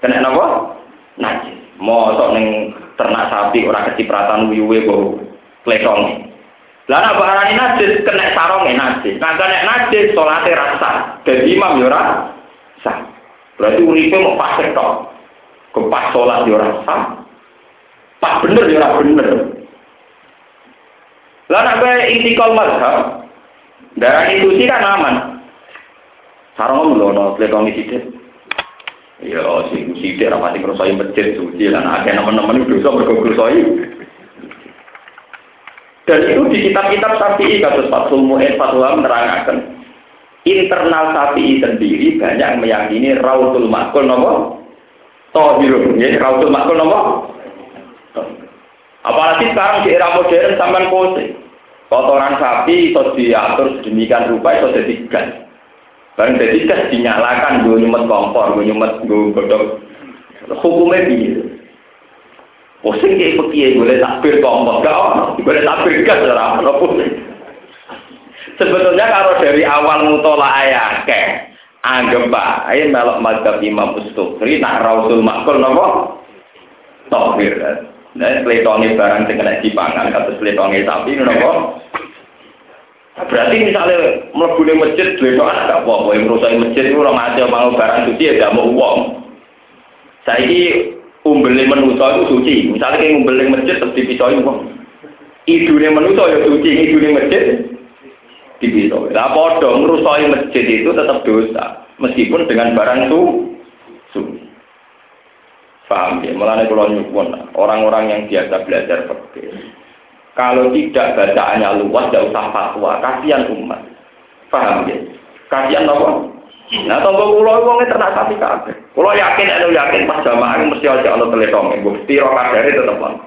Kena napa? Najis. Mosok ning ternak sapi ora kecipratan uyuwe kok pletong. Lah nek barani najis kena saronge najis. Nah kena najis salate rasa. Dadi imam yo ora sah. Berarti uripe mau pas tok. Kepas salat yo ora sah. Pas bener yo ora bener. Lah nek kowe itikal mazhab, darah itu sih kan aman. Sarang lho ono pletongi sithik. Ya sing sithik ra pati ngrosoi masjid suci lan akeh nemen-nemen dosa mergo ngrosoi. Dan itu di kitab-kitab Syafi'i kasus Fathul Mu'in Fatwa menerangkan internal Syafi'i sendiri banyak meyakini Rautul Makul nopo Tohirun, ya Rautul Makul nopo Apalagi sekarang di era modern sampai pose kotoran sapi itu diatur sedemikian rupa itu jadi gas Barang jadi gas dinyalakan, gue nyumet kompor, gue nyumet gue godok. Hukumnya biar. Pusing kayak pekiye, boleh takbir kompor, gak ono, boleh takbir gas, ora ono. Sebetulnya kalau dari awal mutola ayah ke, anggap baik melok madhab imam ustukri, nak rausul makul nopo, tohir. Nah, pletongnya barang sing kena dipangan, kata pletongnya sapi, nopo, Berarti misalnya mlebu masjid duwe doa gak apa-apa yang merusak masjid itu orang aja mau barang suci ya gak mau uang. Saiki umbeli manusa itu suci. Misalnya kayak umbeli masjid terus dipisoi uang. Idune manusa ya suci, idune masjid dipisoi. Lah padha ngrusaki masjid itu tetap dosa meskipun dengan barang itu suci. Paham ya? Mulane kula nyuwun orang-orang yang biasa belajar fikih kalau tidak bacaannya luas, tidak usah fatwa. Kasihan umat. Paham ya? Kasihan apa? Nah, tunggu pulau uangnya ternak sapi kabeh. Pulau yakin, anu yakin pas jamaah mesti aja Allah teletong. Gue mesti rokat dari teman.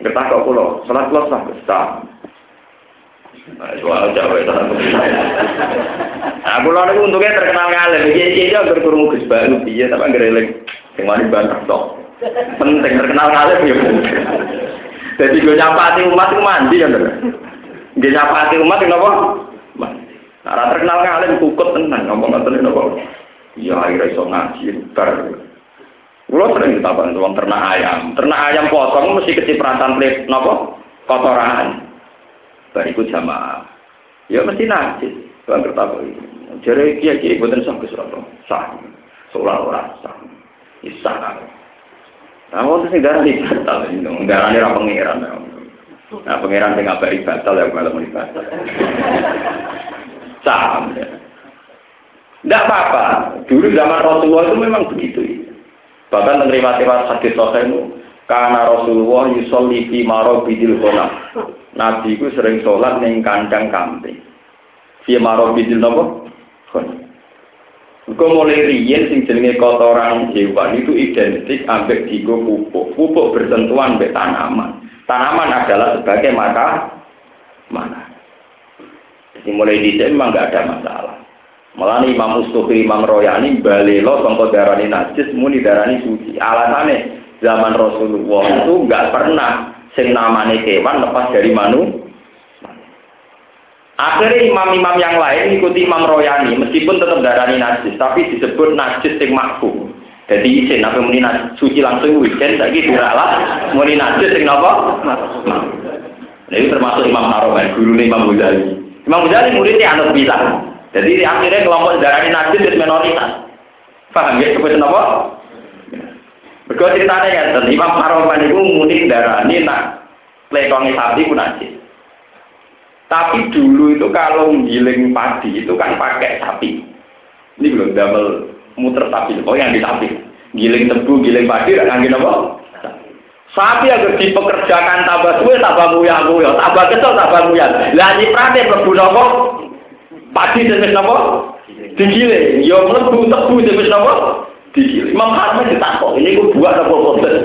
Kita kok pulau, salat pulau sah besar. Nah, soal Jawa itu Nah, pulau itu untungnya terkenal ngalim. Iya, iya, iya, berkurung gus baru, iya, tapi ngereling. Yang mana banyak dong. Penting terkenal ngalim ya. Jadi gue nyapati umat itu mandi bener. Gue nyapati umat itu apa? Mandi. Nah, terkenal ngalim kukut tenang ngomong ngoten apa? Ya akhirnya iso ngaji bar. Kulo sering ditapan tuang ternak ayam. Ternak ayam potong mesti kecipratan plate nopo kotoran. Bariku jamaah. Ya mesti najis. Tuang kertapo itu. Jadi kia-kia buatan sah kesuatu. Sah. Seolah ora sah. Isah. Waktu sing darah di batal, ini orang pangeran. Nah, pangeran sing ngabari batal ya malah mau batal. Sam. Tidak apa-apa. Dulu zaman Rasulullah itu memang begitu. Bahkan menerima tewas hadis sahih itu karena Rasulullah yusolli fi marobidil kona. Nabi itu sering sholat neng kandang kambing. Fi marobidil nopo? Kau mulai riyen sing jenenge kotoran hewan itu identik ambek digo pupuk. Pupuk bersentuhan dengan tanaman. Tanaman adalah sebagai mata mana. Jadi mulai di memang nggak ada masalah. Malah Imam Mustofi, Imam Royani, balelo sangka darani najis, muni darani suci. Alasannya zaman Rasulullah itu nggak pernah sing namane kewan lepas dari manu Akhirnya imam-imam yang lain ikuti Imam Royani, meskipun tetap darani najis, tapi disebut najis yang makfu. Jadi izin, apa muni najis, suci langsung weekend, lagi diralah, muni najis yang apa? Nah, ini termasuk Imam Haromen, guru Imam Ghazali. Imam Ghazali muridnya anak bilang. Jadi akhirnya kelompok darani najis itu minoritas. Paham ya, seperti apa? Mergo ceritane ya, Imam Haroman itu muni darani nak letongi sapi pun najis. Tapi dulu itu kalau giling padi itu kan pakai sapi. Ini belum double muter sapi. Oh yang di sapi. Giling tebu, giling padi, gak ngangin apa? Sapi agar dipekerjakan tambah suwe, tambah muya muya, tambah kesel, tambah muya. Lah nyiprate mlebu napa? Padi jenis napa? Digiling. Yo mlebu tebu jenis napa? Digiling. Imam Harman ditakok, ini ku buat apa boten?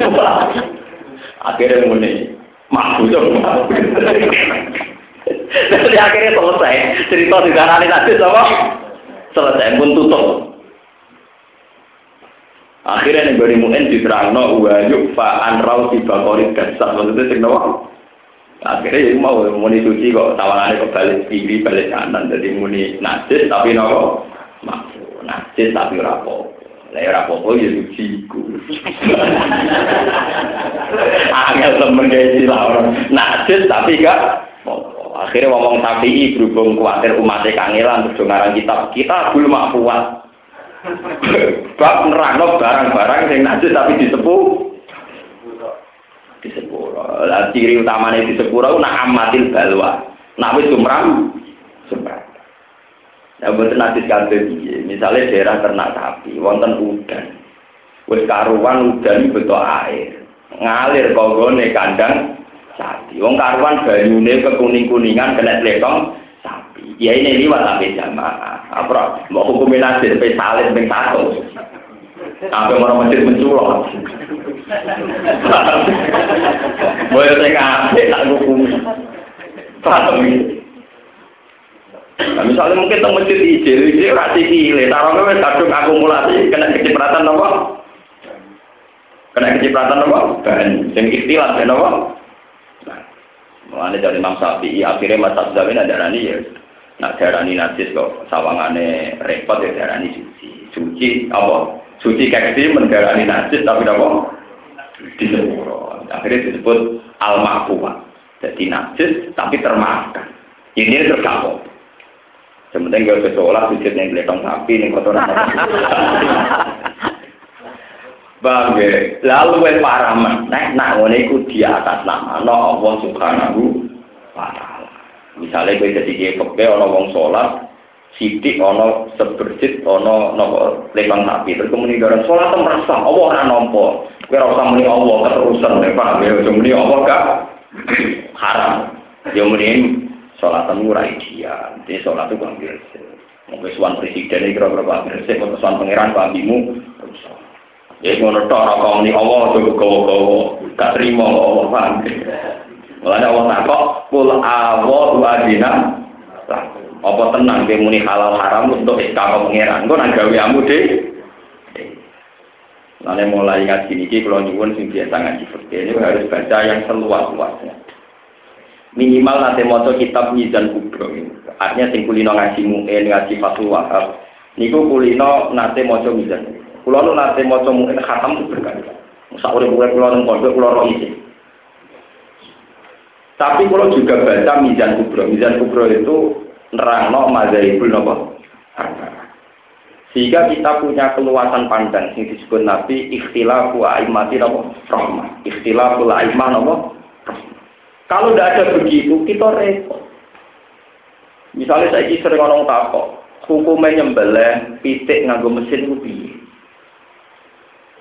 Akhirnya muni, makbul dong. Jadi akhirnya selesai. Cerita di sana ini tadi sama selesai pun tutup. Akhirnya nih gue mungkin diterangno wajib fa anrau tiba korit dasar maksudnya sih nopo. Akhirnya ya mau muni suci kok tawangannya kebalik kiri balik kanan jadi muni najis tapi nopo makfu najis tapi rapo. Lah rapo ya suci ku. Angel temen kayak istilah najis tapi gak Akhirnya ngomong sapi berhubung khawatir umatnya kangelan terus ngarang kitab. Kita belum kuat. Bab nerangno barang-barang yang najis tapi disepuh. Disepuh. Lah ciri utamanya disepuh nak amatil balwa. Nak wis sumram sumram. Ya mboten najis kabeh. Misale daerah ternak sapi wonten udan. Wis karuan udan beto air. Ngalir konggone kandang sapi. Wong karuan banyune kekuning-kuningan kena tletong sapi. Ya ini liwat sampai jamaah. Apa? Mau hukumin nasir sampai salin sampai satu. Sampai orang masjid menculok. Boleh saya ngasih tak hukum. Paham Nah, misalnya mungkin teng masjid ijil, ijil rasi kile, taruhnya wes kadung akumulasi, kena kecipratan apa? Kena kecipratan apa? Dan yang istilah, apa? Mulane dari Imam Syafi'i akhirnya Mas Abdul ada rani ya. Nak darani najis kok sawangane repot ya darani suci. Suci apa? Suci keksi mendarani najis tapi apa? Disebut. Akhirnya disebut al mahfuwa. Jadi najis tapi termaafkan. Ini terkapok. Sementing gak sekolah sujud yang geletong sapi nih kotoran. Bang, lalu wes para menek nak ngene iku di atas nama no Allah Subhanahu wa taala. Misale kowe dadi kebe ana wong salat, sidik ana seberjit ana napa lempang sapi. Terus kemudian garan salat merasa Allah ora nampa. Kowe ora muni Allah keterusan nek paham ya, cuma muni Allah gak haram. Ya muni salatan ora ideal. Jadi salat itu kan biasa. Mungkin suan presiden ini kira-kira bersih, atau suan pangeran, Pak Bimu, rusak. Ya ngono tok ora kok muni Allah aja gowo-gowo, gak trimo Allah paham. Mulane Allah takok kul awu adina apa tenang ke muni halal haram untuk istiqamah pangeran. Engko nang gawe amu de. Mulane mulai ngaji niki kula nyuwun sing biasa ngaji fikih ini harus baca yang seluas-luasnya. Minimal nanti moco kitab Mizan Kubro. Artinya sing kulino ngaji mu'in, ngaji Fatul Wahab. Niku kulino nanti moco Mizan Kubro. Kulo nu nate maca mungkin khatam itu berkali. Sak urip urip kulo nang pondok kulo. Tapi kulo juga baca Mizan Kubro. Mizan Kubro itu nerangno mazhabul napa? Sehingga kita punya keluasan pandang yang disebut Nabi ikhtilafu aimati napa? Rahmah. Ikhtilafu aimah napa? Kalau tidak ada begitu, kita repot. Misalnya saya sering ngomong takok, hukumnya nyembelih pitik nganggo mesin itu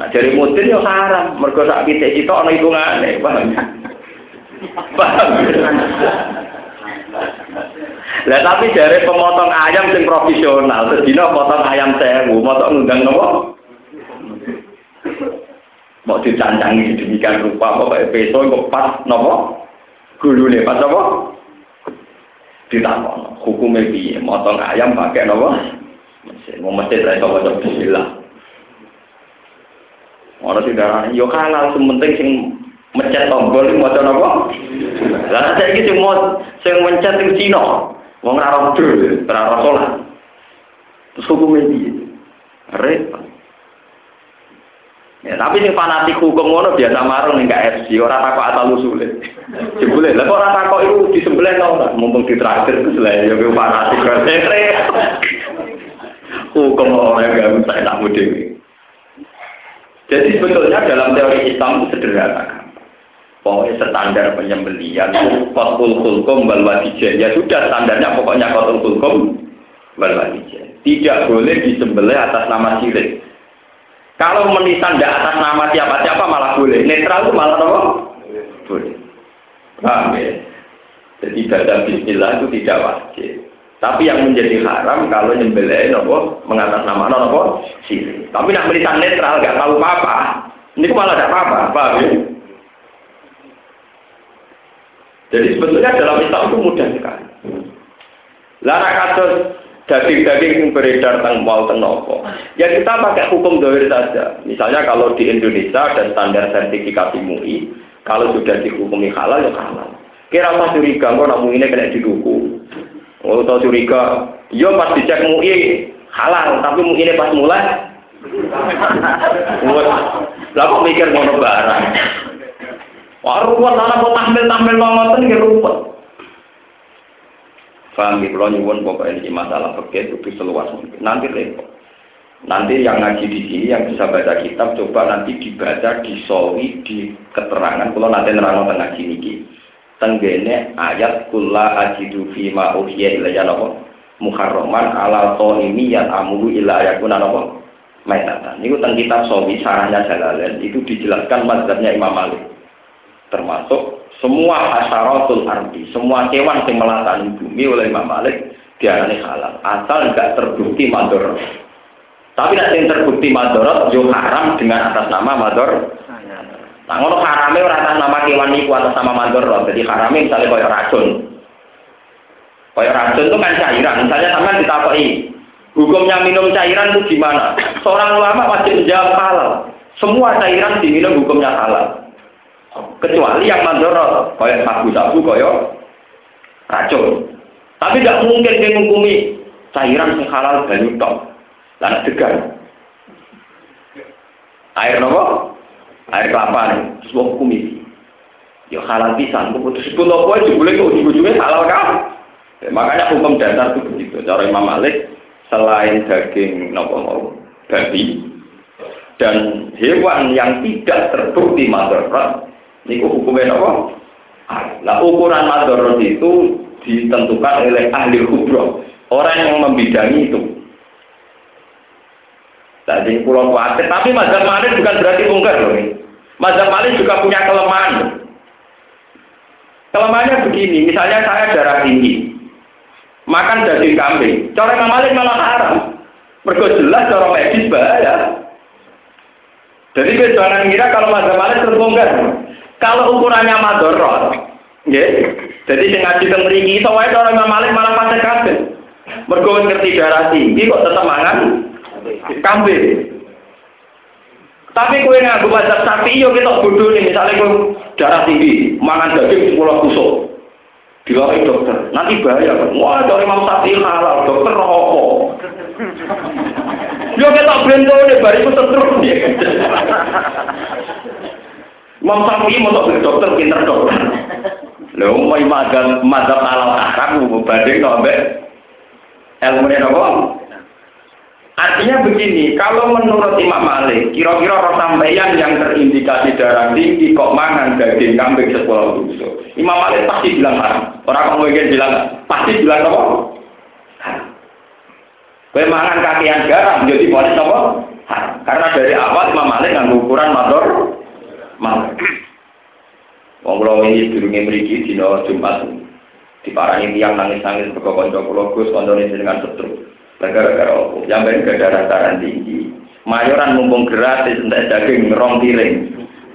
Nah dari mutin yo haram, mergo sak pitik itu ana hitungane, paham? Paham? Lah tapi dari pemotong ayam sing profesional, sedina potong ayam sewu, potong ngundang nopo? Mau dicancangi sedemikian rupa, pokoknya peso kok pas nopo? Gulune pas nopo? Ditakon, hukumnya piye? Motong ayam pakai nopo? Mesin, mau mesin waca bismillah. Ono sing darani yo halal sementing sing mencet tombol iki maca napa? Lah saiki sing mau sing mencet sing Cina. Wong ora dul, ora ora salat. Terus hukum iki. Repot. Ya, tapi sing fanatik hukum ngono biasa marung ning KFC, ora takok asal usule. Jebule, lah kok ora takok iku disembelih ta ora? Mumpung ditraktir terus lah ya fanatik. Hukum ora gak usah tak mudhe. Jadi sebetulnya dalam teori Islam itu sederhana. Pokoknya standar penyembelian kotul kulkum wal Ya sudah standarnya pokoknya kotul kulkum wal Tidak boleh disembelih atas nama sirik. Kalau menisan tidak atas nama siapa-siapa malah boleh. Netral itu malah apa? Boleh. Paham ya? Jadi baca bismillah itu tidak wajib. Tapi yang menjadi haram kalau nyembelih nopo nama nopo sirik. Tapi nak menisan netral gak tahu apa-apa. Ini malah tidak apa-apa, paham ya? Jadi sebetulnya dalam Islam itu mudah sekali. Lara kasus daging-daging yang beredar tentang mau tenopo. Ya kita pakai hukum dohir saja. Misalnya kalau di Indonesia ada standar sertifikasi MUI, kalau sudah dihukumi halal ya halal. Kira apa curiga, kok namu ini kena didukung. Oh, tahu curiga, yo ya pas dicek MUI halal, tapi MUI ini pas mulai. Lah kok mikir ngono barang. Wah ruwet anak mau tampil tampil ngoten nggih ruwet. Paham ya, kalau nyuwun pokoknya ini masalah pakai itu seluas mungkin. Nanti repot. Nanti yang ngaji di sini, yang bisa baca kitab, coba nanti dibaca, disawi, di keterangan. Kalau nanti nerang tengah sini, niki. Tenggene ayat kula ajidu fima uhiya ilayya napa muharraman ala ini yang amulu ila ayakuna napa maitatan. Niku teng kitab sawi sarahnya Jalalain itu dijelaskan mazhabnya Imam Malik termasuk semua hasyaratul ardi, semua hewan yang melatani bumi oleh Imam Malik diarani halal, asal enggak terbukti mador. Tapi nanti yang terbukti madorot, yo haram dengan atas nama mador. Nah, ngono harame ora nama kewan iku atas nama mador. Jadi harame misalnya koyo racun. Koyo racun itu kan cairan. Misalnya sampean ditakoki, hukumnya minum cairan itu gimana? Seorang ulama wajib menjawab halal. Semua cairan diminum hukumnya halal. Kecuali yang mandorot, kayak sabu-sabu, kayak racun. Tapi tidak mungkin dia menghukumi cairan yang halal banyu tok. Lalu degan. Air nopo? Air kelapa nih, semua hukumi. Ya halal pisan, putus pun apa aja boleh kok ujung-ujungnya halal kan? Ya, makanya hukum dasar itu begitu. Cara Imam Malik selain daging nopo mau babi dan hewan yang tidak terbukti mandorot Niku hukumnya apa? Nah ukuran madorot itu ditentukan oleh ahli kubro, orang yang membidangi itu. Tadi pulau khawatir, tapi mazhab Malik bukan berarti mungkar loh. Mazhab Malik juga punya kelemahan. Kelemahannya begini, misalnya saya darah tinggi, makan daging kambing, cara Imam Malik malah haram. Mergo jelas cara medis bahaya. Jadi jangan kira kalau mazhab Malik terbongkar. Kalau ukurannya madorot, ya, jadi sing ngaji teng mriki iso wae orang Imam malah pasal kabeh. Mergo ngerti darah tinggi kok tetep mangan kambing. Tapi kue ngaku mazhab sapi yo kita bodoh nih, misalnya kue darah tinggi, mangan daging sepuluh kusuk. Diwakil dokter, nanti bahaya. Wah, dari Imam Sapi halal, dokter rokok. Yo kita bento nih, bariku setruk nih. Imam Syafi'i mau dokter pinter dokter. Lho, mau mazhab mazhab halal haram banding sampai ilmu apa? Artinya begini, kalau menurut Imam Malik, kira-kira roh sampeyan yang terindikasi darah tinggi kok mangan daging kambing sekolah tusuk. Imam Malik pasti bilang haram. Orang ingin bilang pasti bilang apa? Kue mangan kakian garam jadi boleh apa? Karena dari awal Imam Malik nggak ukuran motor Mal. Wong kula ini durunge mriki dina Jumat diparangi tiang nangis-nangis mergo kanca kula Gus kancane jenengan setru. Gara-gara opo? Yang gak ada darah tinggi. Mayoran mumpung gratis entek daging rong piring.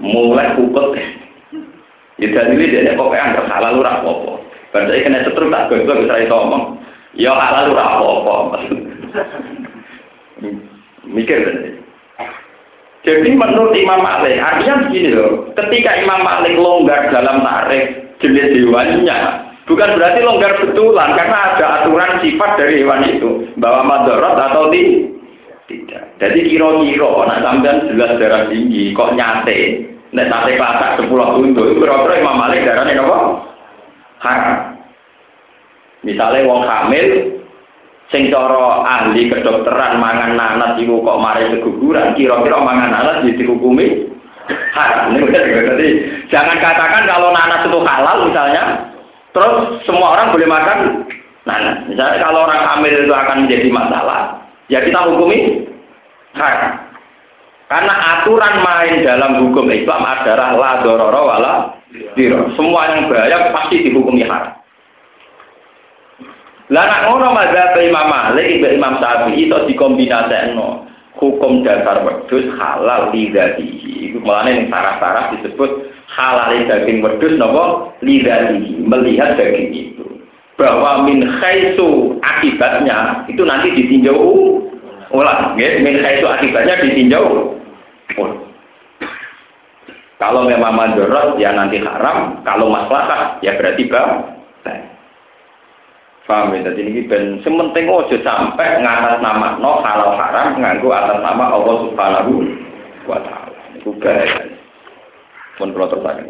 Mulai kupet. Ya dalile dia kok anggap halal ora apa-apa. Bar kena setru tak wis ra iso omong. Ya halal ora apa-apa. Mikir kan. Jadi menurut Imam Malik, artinya begini loh, ketika Imam Malik longgar dalam tarif jenis hewannya, bukan berarti longgar betulan, karena ada aturan sifat dari hewan itu, bahwa madorot atau tidak. Jadi kira-kira, nak sampean jelas darah tinggi, kok nyate, nek nate pasak sepuluh itu kira-kira Imam Malik darahnya apa? Haram. Misalnya wong hamil, Sing cara ahli kedokteran mangan nanas iku kok mari keguguran, kira-kira mangan nanas jadi dihukumi haram. Jadi jangan katakan kalau nanas itu halal misalnya, terus semua orang boleh makan nanas. Misalnya kalau orang hamil itu akan menjadi masalah, ya kita hukumi haram. Karena aturan main dalam hukum Islam adalah la dororo wala diro. Semua yang bahaya pasti dihukumi haram. Lah nak ngono mazhab Imam Malik Imam Syafi'i itu dikombinasekno hukum dasar wedhus halal lidatihi. Iku mulane ning sarah-sarah disebut halal daging wedhus napa lidatihi, melihat daging itu. Bahwa min khaisu akibatnya itu nanti ditinjau ulang, nggih, min khaisu akibatnya ditinjau kalau memang mandorot ya nanti haram, kalau masalah ya berarti bang. Paham ya? Jadi ini ben sementing ojo sampai ngatas nama no halal haram nganggu atas nama Allah Subhanahu wa taala. Iku bahaya. Pun kalau tertanya.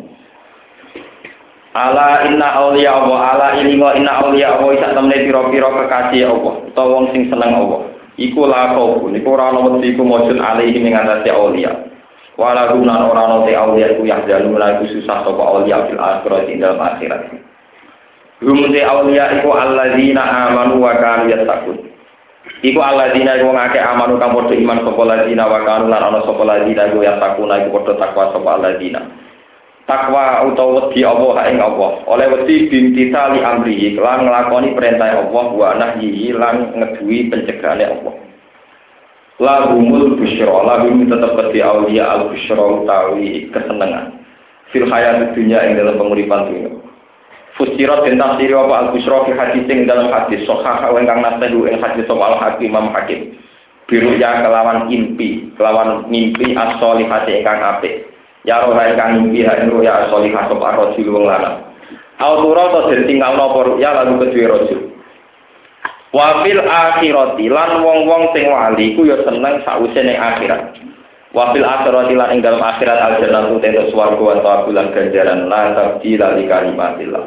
Ala inna awliya Allah, ala ilingo inna awliya Allah isa temne piro-piro kekasih Allah, utawa wong sing seneng Allah. Iku la kau, iku ora ana wedi iku mujud alaihi ing atase awliya. Wala gunan ora ana te awliya iku yang jalu iku susah sapa awliya fil akhirat ing dalam akhirat. Hum te awliya iku alladzina amanu wa kanu yattaqun. Iku alladzina iku ngake amanu kang iman sapa alladzina wa kanu lan ana sapa alladzina iku yattaquna iku padha takwa sapa alladzina. Takwa utawa wedi Allah ing Allah. Oleh wedi bintitali amri lan nglakoni perintah Allah wa nahyi lan ngeduwi pencegahane Allah. lahumul busyra lahum tetap kedhi aulia al busyra utawi kesenengan fil hayat dunia ing dalam penguripan dunia Fusirat dan tafsir apa al busyra fi hadis ing dalam hadis sahih ingkang nasehu ing hadis soal hakim Imam Hakim biru ya kelawan impi kelawan mimpi as-solihati ingkang apik ya roh ingkang mimpi ha ing ya as-solihah sapa rajul wong lanang Autura to tinggal napa ya lalu kedue rajul Wafil akhirati lan wong-wong sing wali ku ya seneng sause ning akhirat. Wafil akhirati lan ing dalam akhirat al jannatu tentu swarga wa tabulan ganjaran la tabdila li kalimatillah.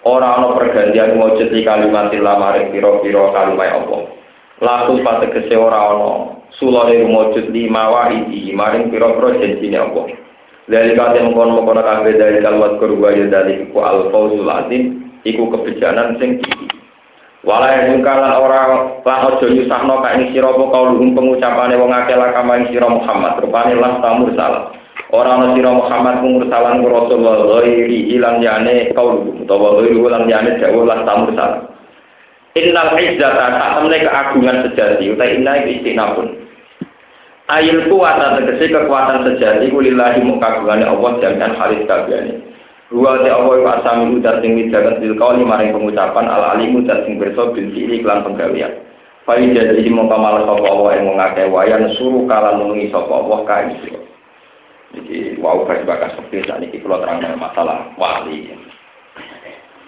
Ora ana pergantian wujud di kalimatillah maring pira-pira kalimat Allah. Laku pategese ora ana sulane wujud lima wa iki maring pira-pira janjine Allah. Dari kate mengkono-mengkono kabeh dari kalwat kurwa ya dari ku al fauzul azim iku kebijakan sing tinggi. Yang lan ora lan aja nyusahno ka ing sira apa kaulun pengucapane wong akeh la kama ing sira Muhammad rupane lan tamur salah. Ora ana sira Muhammad mung salan Rasulullah ghairi ilang yane kaulun utawa ghairi ulang yane dawuh lan tamur salah. Innal izzata sak temne keagungan sejati uta inna iki istinapun. Ayil kuwata tegese kekuatan sejati kulillahi mukagungane Allah jami'an halis kabehane. Dua te Allah iku asami udat sing midakan bil kauli maring pengucapan al alimu udat sing berso bil fi'li kelan penggawean. Jadi mau kamal sapa Allah yang mengake wayan suruh kala nungi sapa Allah kae Jadi wau bakas bakas seperti saat ini kalau terang masalah wali.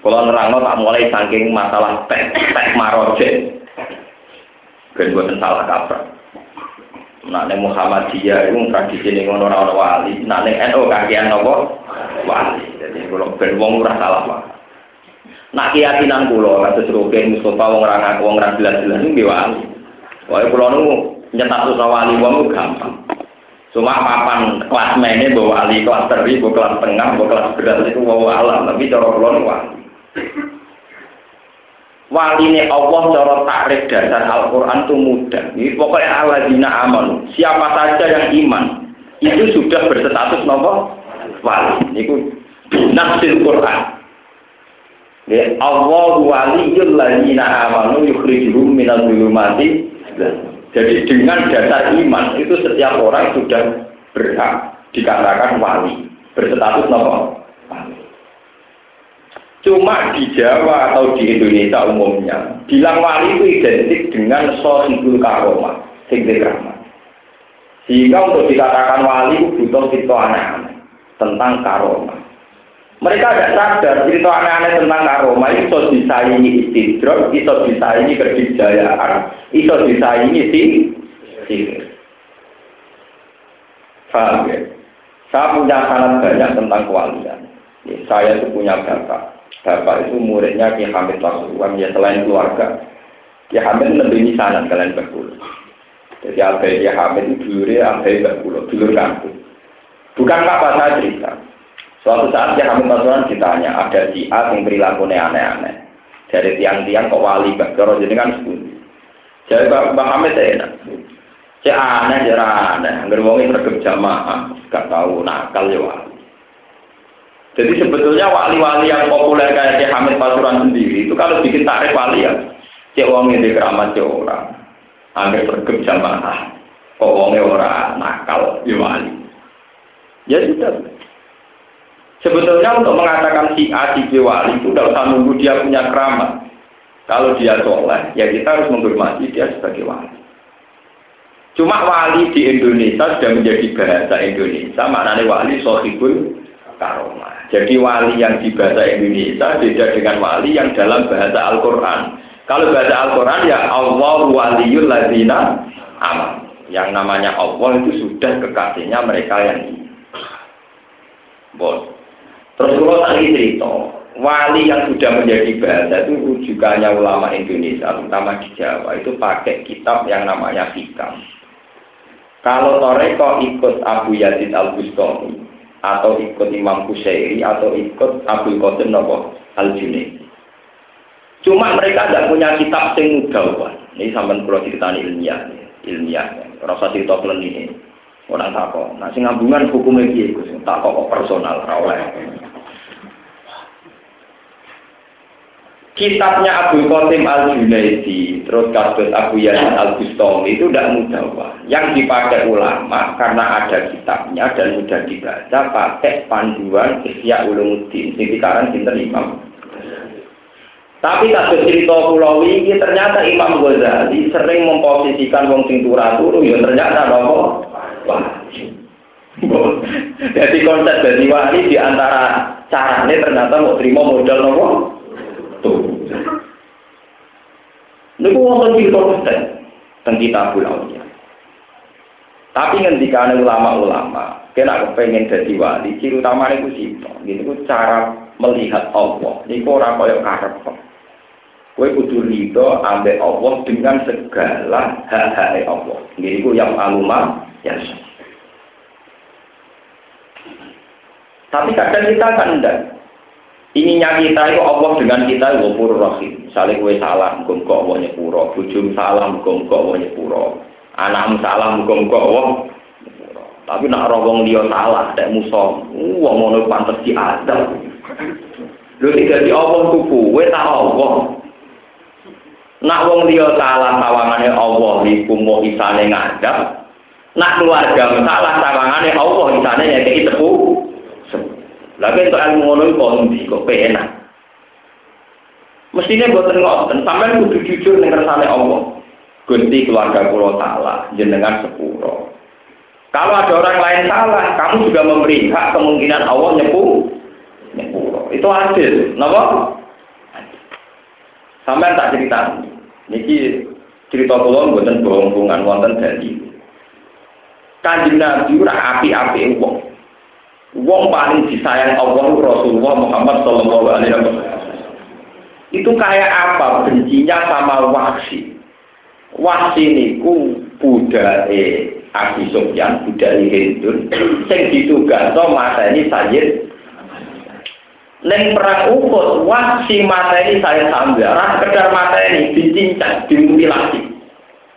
Kalau nerangno tak mulai saking masalah tek tek maroje. Ben buatan salah kaprah. Nah, nek Muhammadiyah itu tradisi ning ngono ora ana wali. Nah, nek NU kakean napa? Wali. Jadi kalau ben wong ora salah, Pak. Nak keyakinan kula kados Rukin Mustafa wong ora wong ora jelas-jelas niku wali. Wae kula niku nyetak wali wong gampang. Cuma papan kelas mene bawa wali kelas teri, bawa kelas tengah, bawa kelas berat itu bawa alam, tapi cara kula niku wali waline Allah cara takrif dasar Al-Quran itu mudah. Ini pokoknya aladina aman. Siapa saja yang iman itu sudah berstatus nopo wali. Itu nafsil Quran. Ya, Allah waliyul ladina amanu yukhrijuhum minal zulumati. Jadi dengan dasar iman itu setiap orang sudah berhak dikatakan wali, berstatus nopo wali. Cuma di Jawa atau di Indonesia umumnya, bilang wali itu identik dengan sosibul karoma, rahmat. Sehingga untuk dikatakan wali itu butuh cerita aneh-aneh tentang karoma. Mereka tidak sadar cerita aneh-aneh tentang karoma itu disaingi istidrok, bisa disaingi kerdijayaan, bisa disaingi si sihir. Faham ya? Saya punya sangat banyak tentang kewalian. Ya, saya itu punya bapak Bapak itu muridnya Ki Hamid Pasuruan, ya selain keluarga. Ya Hamid lebih misalan kalian berkulo. Jadi Abai ya Hamid itu dulurnya Abai berkulo, dulur kampung. Bukan apa saya cerita. Suatu saat ya Hamid Pasuruan ditanya, ada si A yang perilakunya aneh-aneh. Dari tiang-tiang kok wali Bakaro jadi kan sepuluh. Jadi Pak Hamid ya enak. Cek aneh, cek aneh. Angger wongi tergep jamaah, gak tahu nakal ya wali. Jadi sebetulnya wali-wali yang populer kayak Cek Hamid Pasuruan sendiri itu kalau bikin tarik wali ya, cek wong ini keramat cek orang, angger tergep jamaah, kok wongnya orang nakal ya wali. Ya sudah. Sebetulnya untuk mengatakan si A, si B wali itu tidak usah nunggu dia punya keramat. Kalau dia soleh, ya kita harus menghormati dia sebagai wali. Cuma wali di Indonesia sudah menjadi bahasa Indonesia, maknanya wali sohibul karomah. Jadi wali yang di bahasa Indonesia beda dengan wali yang dalam bahasa Al-Quran. Kalau bahasa Al-Quran ya Allah waliyul ladina aman. Yang namanya Allah itu sudah kekasihnya mereka yang ini. Bos. Kalau tadi cerita, wali yang sudah menjadi bahasa itu rujukannya ulama Indonesia, terutama di Jawa, itu pakai kitab yang namanya Hikam. Kalau Toreko ikut Abu Yazid Al-Bustami, atau ikut Imam Kusairi, atau ikut Abu Qasim Nopo Al-Junaidi. Cuma mereka tidak punya kitab sing mudawan. Ini sampai kalau cerita ilmiah, ilmiah. Rasa cerita ini. Orang takok. Nah, sing ngambungan hukumnya? Takok kok personal, ora oleh. Kitabnya Abu Qasim Al-Junaidi, terus kasus Abu Yazid Al-Bustami itu tidak mudah, Pak. Yang dipakai ulama karena ada kitabnya dan mudah dibaca pakai panduan Isya Ulumuddin. Ini sekarang kita Imam. Tapi kasus cerita Pulau ini ternyata Imam Ghazali sering memposisikan wong sing turu ya ternyata nopo wali. Jadi konsep dari wali di antara caranya ternyata mau terima modal nopo tuh. Ini wonten cerita konten tentang kitabul aulia. Tapi ngendikane ulama-ulama, kena kepengen jadi wali, ciri utama sih, ini cara melihat Allah. Ini orang kaya karep. Kue kudu ridho ambek Allah dengan segala hak-hak Allah. Ini ku yang alumah ya. Tapi kadang kita kan enggak. Ininya kita itu Allah dengan kita wapur rahim. Misalnya kue salah, muka Allah nyepuro. Bujum salah, muka Allah nyepuro. Anakmu salah, muka Allah Tapi nak rawong dia salah, ada musuh. Wah, mau pantas diadab. Lu tidak di Allah kuku, kue tak Allah. Nak wong liya salah sawangane Allah iku mau isane ngadap. Nak keluarga salah sawangane Allah isane nyekeki tepu. Lagi itu ilmu ngono iku ndi kok penak. Mestinya boten ngoten, sampean kudu jujur ning kersane Allah. Gusti keluarga kula salah, jenengan sepuro. Kalau ada orang lain salah, kamu juga memberi hak kemungkinan Allah nyepu, nyepuro. Itu adil, napa? Sampai tak cerita. Niki cerita kula mboten bohong-bohongan wonten dadi. Kanjeng Nabi ora api-api wong. Wong paling disayang Allah Rasulullah Muhammad sallallahu alaihi wasallam. Itu kayak apa bencinya sama Wahsi. Wahsi niku budake Abi Sufyan, budake Hindun, sing ditugasno mateni Sayyid Neng perang Uhud, wasi mata ini saya sambil, kedar mata ini dicincang, dimutilasi.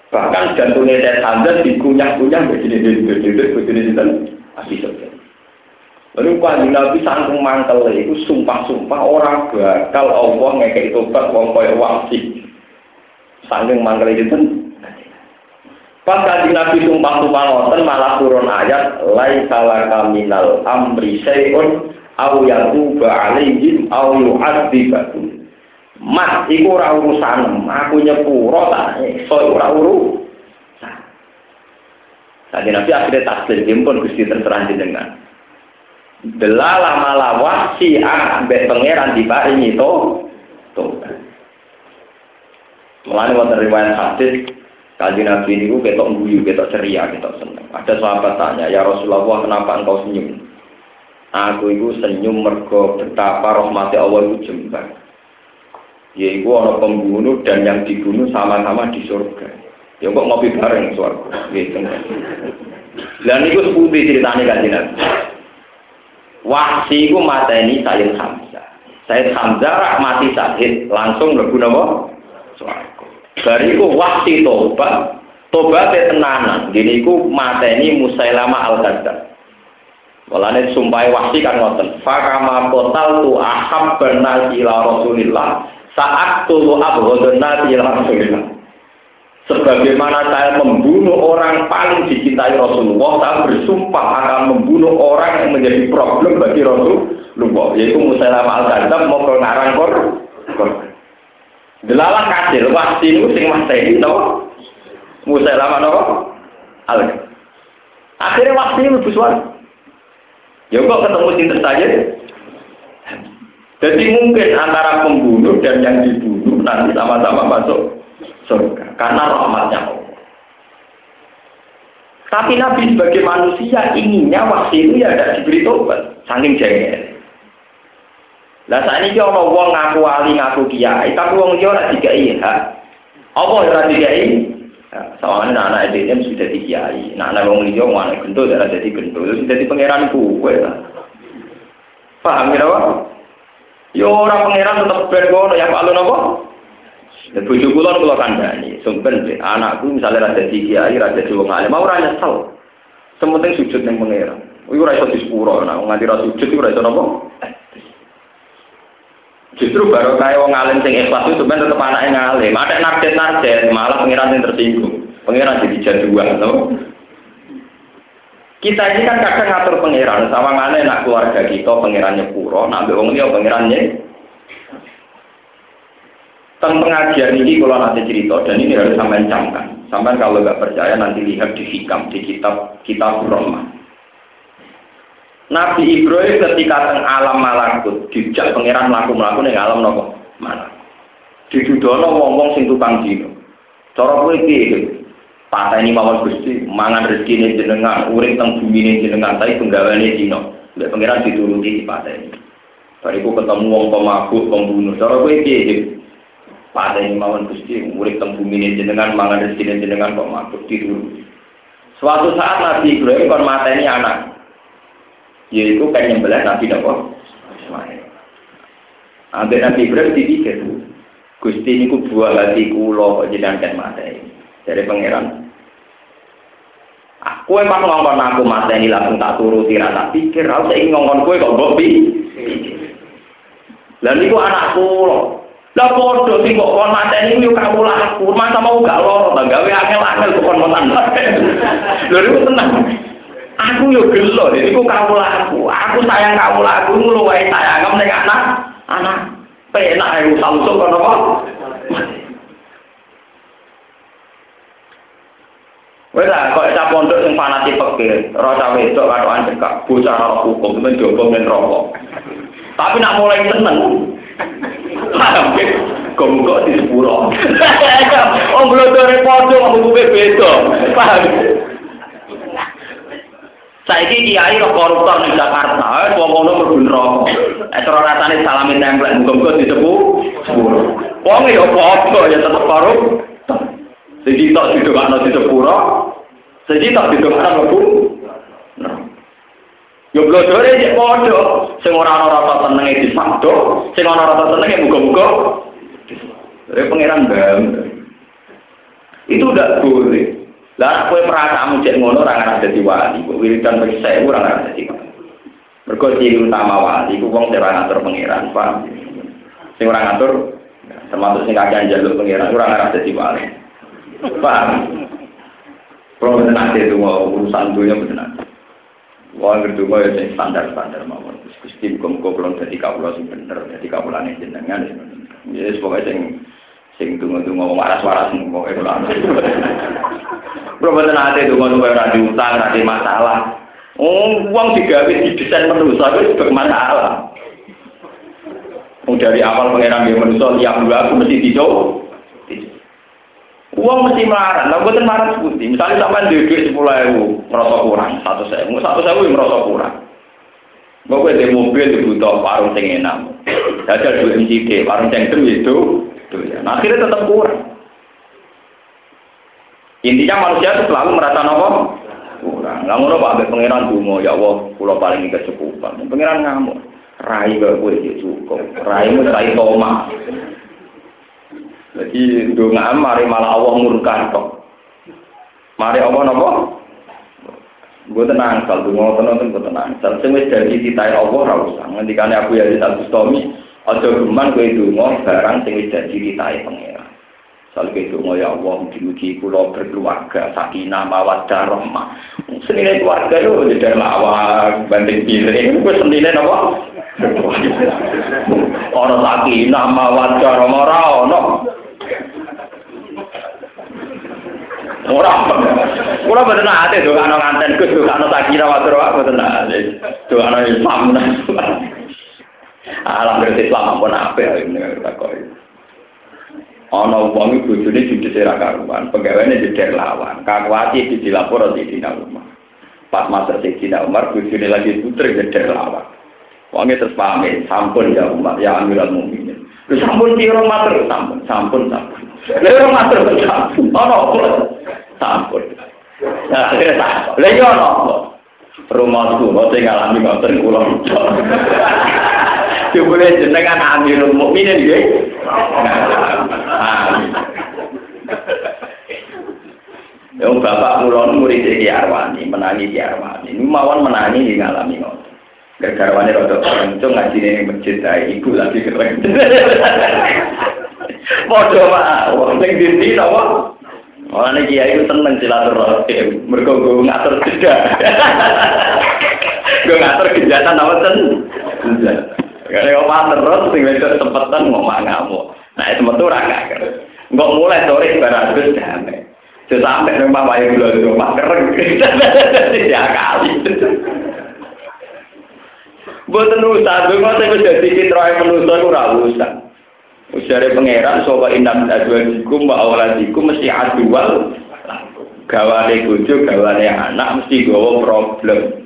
Bahkan jantungnya saya sambil dikunyah-kunyah begini begini begini begini habis saja. Lalu kanjeng Nabi sangkung mantel itu sumpah-sumpah orang bakal Allah ngekei tobat wong kaya wasi. Sangking mantel itu Pas kanjeng Nabi sumpah-sumpah ngoten malah turun ayat laisa minal amri syai'un au yatuba alaihim au yu'adzibahum Mas, iku ora urusan, aku nyepuro tak so ora uru. Tadi Nabi akhirnya taslim, jimpun Gusti terserah jenengan. Delala malah si ambek pangeran diparingi to. To. Mulane wonten riwayat hadis Kaji Nabi ini ketok guyu, ketok ceria, ketok seneng. Ada sahabat tanya, ya Rasulullah kenapa engkau senyum? Aku itu senyum mergo betapa rahmati Allah itu jembar. Yaitu orang pembunuh dan yang dibunuh sama-sama di surga. Ya kok ngopi bareng surga. Gitu. Dan itu seputih ceritanya kan Nabi. Wahsi itu mateni Sayyid Hamzah. Sayyid Hamzah mati sahid langsung lebu napa? Swarga. Dari itu wahsi tobat, tobat tenanan. Jadi itu mateni Musailama al-Kadzab. Walane sumpai wahsi kan ngoten. Fakama total tu ahab benar ila Rasulillah saat tulu abghadun ila Rasulillah. Sebagaimana saya membunuh orang paling dicintai Rasulullah, saya bersumpah akan membunuh orang yang menjadi problem bagi Rasulullah, yaitu Musailamah al-Kadzab mau ke ngarang kor. Delalah kasil, itu sing ini, no? Musailamah no? al Akhirnya wasi itu suara. Ya kok ketemu cinta saja. Jadi mungkin antara pembunuh dan yang dibunuh nanti sama-sama masuk surga karena rahmatnya Allah. Tapi Nabi sebagai manusia inginnya waktu itu ya ada diberi tobat, saking jengkel. Lah saat ini orang wong ngaku wali ngaku kiai, tapi wong dia ora dikai hak. Apa ora dikai? Soalnya anak anak ini sudah di kiai, nah anak wong dia wong anak gendut ora jadi gendut, sudah di pangeran kuwe lah. Paham kira apa? Yo orang pangeran tetap ben yang palu nopo? Dan bojo kula kula kandhani, sumpen anakku misalnya rada di kiai, rada di wong mau ora nyesel. Sementing sujud ning pangeran. Iku ora iso disepuro, nah nganti ra sujud iku ora iso? Justru baru kaya wong alim sing ikhlas itu ben tetep anake ngalim. Ada narjet-narjet, malah pangeran sing tersinggung. Pangeran jadi jaduan, no? Kita ini kan kadang ngatur pangeran, sama mana nak keluarga kita pangerannya puro, nak wong dia pangerannya Tentang pengajian ini kalau nanti cerita dan ini harus sampai camkan. Sampai kalau nggak percaya nanti lihat di hikam di kitab kitab Roma. Nabi Ibrahim ketika teng alam malakut dijak pangeran melaku melaku ning alam nopo mana. Didudono wong-wong sing tukang dino. Cara kowe iki patah ini mawon Gusti, mangan rezeki ini jenengan, urip teng bumi ini jenengan, tapi penggaweane dino. Mbak pangeran dituruti di patah ini. Bariku ketemu wong pemabuk, pembunuh. Cara kowe piye? Pada ini mawon gusti murid teng bumi jenengan mangan rezeki jenengan kok makhluk tidur. Suatu saat Nabi Ibrahim kon ini anak. Yaitu kan nyembelah Nabi Nabi Ismail. Ambil Nabi Ibrahim dipikir Gusti ini ku buah hati kulo jenengan kan mata ini dari pangeran Aku emang ngomong aku mata ini langsung tak turuti rasa pikir, aku ingin ngomong kue kok bobi. Lalu itu anakku loh, lah podo sing kok kon mateni yo kamu laku, masa mau gak loro, gawe angel-angel kok kon motan. Lho niku tenang. Aku yo gelo, niku kamu laku. Aku sayang kamu laku, ngono wae sayang ning anak. Anak penak ae Samsung kono kok. Wes lah, kok cah pondok sing fanatik ora cah wedok katokan cekak, bocah hukum men jogo men rokok. Tapi nak mulai seneng, Paham ya? Gonggok di sepuro. Om blodore padha kok hukume beda. Paham? Saiki kiai kok koruptor ning Jakarta, wong ngono mlebu neraka. Eh cara rasane salami templek muga-muga sepuro. Wong ya padha ya tetep korup. Siji tok didongakno di sepuro, siji tok didongakno mlebu Yo blodore cek padha, sing ora ana rasa senenge disabdo, sing ana rasa senenge muga-muga. Dari pangeran bam. Itu udah boleh. Lah kowe merasa cek ngono ora ngarep dadi wali, kok wiridan bagi saya ora ngarep dadi wali. Mergo ciri utama wali iku wong sing ngatur pangeran, paham? Sing ora ngatur termasuk sing kakek jalur pangeran ora ngarep dadi wali. Paham? Kalau nanti itu urusan dunia benar. Wah berdua ya sing standar-standar mawon. Gusti muga-muga kula dadi kawula sing bener, dadi kawulane jenengan. Ya pokoke sing sing tunggu-tunggu ngomong waras-waras pokoke kula. Kula boten ate tunggu-tunggu ora diutang, ora masalah. Oh, uang digawe didesain manusia itu sebagai masalah. Dari awal pengeran dia manusia, tiap dua aku mesti dicoba. Uang mesti marah, lah buatan marah seperti misalnya sampai di duit sepuluh ribu merosot kurang, satu sewu, satu sewu merosot kurang. Gue di mobil di butuh warung sing enak, ada dua MCD, warung sing itu dunia. Nah, akhirnya tetap kurang. Intinya manusia itu selalu merasa nopo kurang. Lah ngono Pak pangeran dungo ya Allah, kula paling kecukupan. Pangeran ngamuk. Rai gak iki cukup. Rai mu rai toma. Jadi donga mari malah Allah murka tok. Mari Allah nopo? Gue tenang, sal dungo tenang gue tenang. Sal sing wis dadi titahe Allah ra usah. Ngendikane aku ya di Bustami, aja geman kowe donga barang sing wis dadi titahe pangeran. Salke itu ya Allah mugi-mugi kula berkeluarga sakinah mawaddah rahmah. Senine keluarga yo jadi lawak banding piring kuwi senine napa? Ora sakinah mawaddah rahmah ora ono. Ora. Kula boten ate dongano nganten Gus dongano sakinah mawaddah rahmah boten ate. Dongano Islam. Alam Islam pun apa ini takoki. ana wong iku bojone judhe ra karuan, pegawene jeder lawan. Kakwati di dilapor di dina rumah. Pas masa Sayyidina Umar bojone lagi puter jeder lawan. Wonge terus pamit, sampun ya Umar, ya Amirul Mukminin. Lu sampun ki ora matur, sampun, sampun, sampun. Lha ora matur, sampun. Ono sampun. Nah, lha yo ono. Rumahku, mau ngalami ngoten kula. Jebule jenengan Amirul Mukminin nggih. Ya bapak kula murid Ki Arwani, menangi Ki Arwani. Ini mawon menangi di ngalami ngoten. Garwane rada kencung ngaji ning masjid ae ibu lagi keren. Padha mawon ning dindi napa? Nek kiai ku seneng silaturahim, mergo go ngatur jeda. Go ngatur kejahatan apa ten? Kalau apa terus, sing wedok sempetan ngomong ngamuk. Nah itu metu ora kan. Enggak mulai sore barang terus damai. Sudah sampai papa yang dulu itu mak kereng. Ya kali. Boten usah, bengok saya bisa dikit roy manusia ora usah. Usare pangeran sapa inam adwajikum wa awladikum mesti adual gawane bojo gawane anak mesti gawa problem.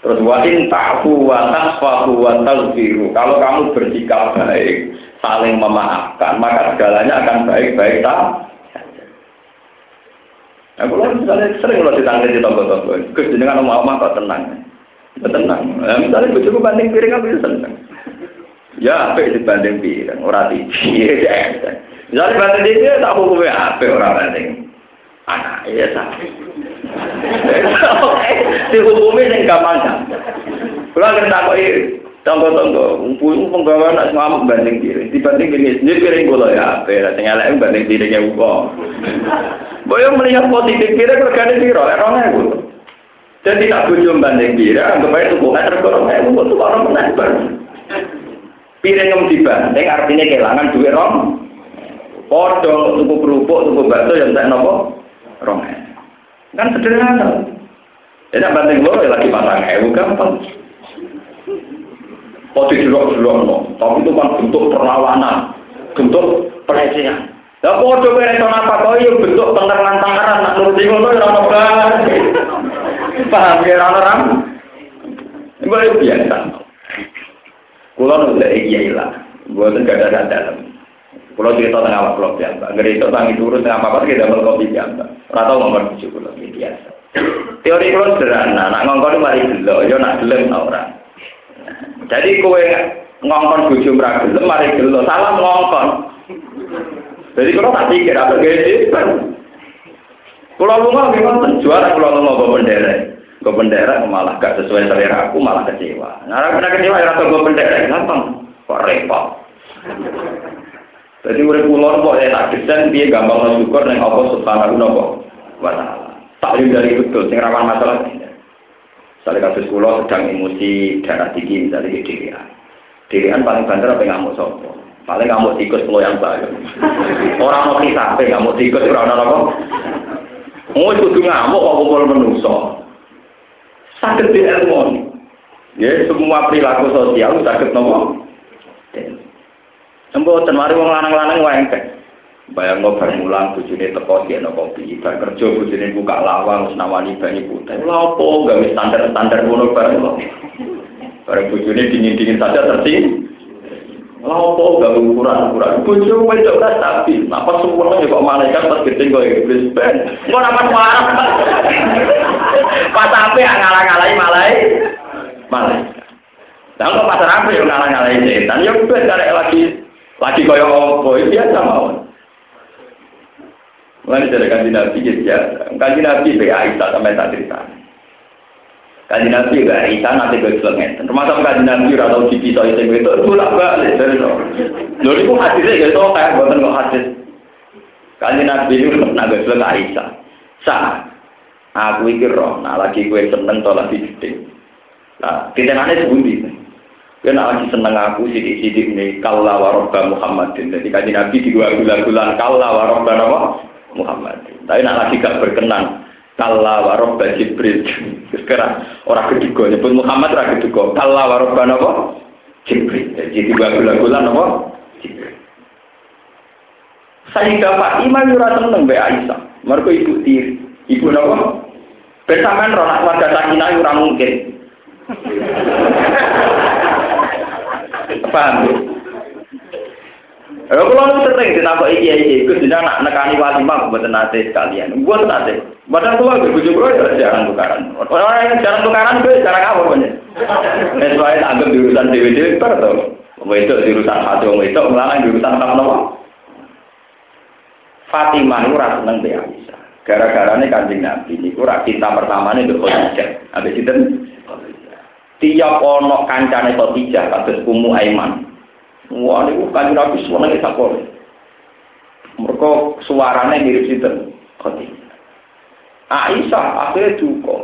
Terus wa in ta'fu wa tasfahu wa taghfiru. Kalau kamu bersikap baik, saling memaafkan, maka segalanya akan baik-baik tak. Nah, kalau misalnya sering kalau ditangani di toko-toko, Gus jenengan mau apa kok tenang. Tenang. Nah, misalnya bojoku banding piring aku seneng. Ya, apa dibanding piring, ora TV. Misalnya banding TV tak hukumnya apa orang banding anak ya sampai dihukumi yang gampang kalau kita kok tonggo-tonggo umpuh penggawa anak semua banding diri dibanding ini sendiri piring gula ya apa sing elek banding dirinya uko boyo melihat positif kerjanya biro erongnya itu jadi tak bujuk banding diri anggap tubuh meter korong kayak itu tuh orang menang piring yang dibanding artinya kehilangan duit rom. Podo, tuku kerupuk, tuku bakso yang tak nopo, rong kan sederhana. Jadi banding lo ya lagi pasang ewu gampang. Poti jelok-jelok no, tapi itu kan bentuk perlawanan, bentuk pelecehan. Lah podo kowe iso apa kok yo bentuk tengkar-tengkaran nak nuruti ngono ya apa Paham ya ora ora? Iku biasa. Kulo nek iki ya lah. Buat gak ada dalam. Kalau cerita tengah awak kalau biasa, itu tangi turun tengah apa kita dapat kopi biasa. Rata ngomong tujuh kalau biasa. Teori kalau sederhana, nak ngongkon mari gelo, yo nak gelem orang. Jadi kue ngongkon bujuk merah gelem, mari gelo, salam ngongkon. Jadi kalau tak pikir apa gede, kalau lu mau gimana? Juara kalau lu bendera, gue bendera malah gak sesuai selera aku malah kecewa. Nah, karena kecewa ya rasa gue bendera, gampang. Kok repot. Jadi urip kula kok ya tak desain dia gampang syukur ning apa subhanahu wa taala. Taklim dari betul sing rawan masalah. Misalnya kasus kula sedang emosi darah tinggi misalnya di dirian. Dirian paling banter apa ngamuk. Paling ngamuk tikus lo yang baru. Orang mau apa ngamuk tikus apa? Mau itu ngamuk kok kumpul menuso. Sakit di ilmu. Ya semua perilaku sosial sakit nopo. Embo mari wong lanang-lanang wae engkek. Bayang bar mulang bojone teko dikno kopi, bar kerja bojone buka lawang wis nawani banyu putih. Lha opo gawe standar-standar ngono bareng kok. Bareng bojone dingin-dingin saja tersin. Lapo gak ukuran-ukuran. Bojo wedok ora stabil. Apa semua ya kok malaikat pas gede kok iblis ben. Engko apa marah. Pas ape ngalah-ngalahi malai. Malai. Lah kok pas ape yo ngalah-ngalahi setan. Yo ben karek lagi lagi koyo opo biasa mawon. Mulai dari kanji Nabi ya, kanji Nabi be Aisyah sampai tak cerita. Kanji Nabi gak Aisyah nanti gue selengen. Termasuk kanji Nabi ora tau dipisah itu itu bolak balik dari itu. Lalu itu hadisnya gak tau kayak buatan kok hadis. Kanji Nabi itu naga seleng Aisyah. Sah, aku ikir roh, nah lagi gue seneng to lagi. Nah, kita nanya sebuti. Gue nak lagi seneng aku sidik-sidik nih kalla warobba Muhammadin. Jadi kaji Nabi di dua bulan-bulan kalla warobba apa? Muhammad. Tapi nak lagi gak berkenan. Kalla warobba Jibril. Sekarang orang ketiga nyebut Muhammad orang ketiga. Kalla warobba apa? Jibril. Jadi dua bulan-bulan apa? Jibril. Sayyidah Fatimah yura seneng be Aisyah. Mereka ibu tiri. Ibu apa? Bersamaan roh nak warga Sakinah yura mungkin. Paham Ya kalau lu sering ditakut iya iya, itu sudah nak nekani walimah buat nate sekalian. Buat nate. Padahal kalau gue bujuk gue jarang tukaran. Orang yang jarang tukaran gue jarang apa punya. Nah, soalnya anggap diurusan dewi dewi per tuh. Itu diurusan hati orang itu melarang diurusan apa apa. Fatimah itu rasa seneng be Aisyah. Gara-gara ini kanjeng Nabi ini kurang cinta pertama ini berkhotijah. Habis itu tiap ono kancane Khadijah kados Ummu Aiman. Wah niku kanjeng Nabi seneng tak kok. Mereka suaranya mirip sinten Khadijah. Aisyah akhirnya duka.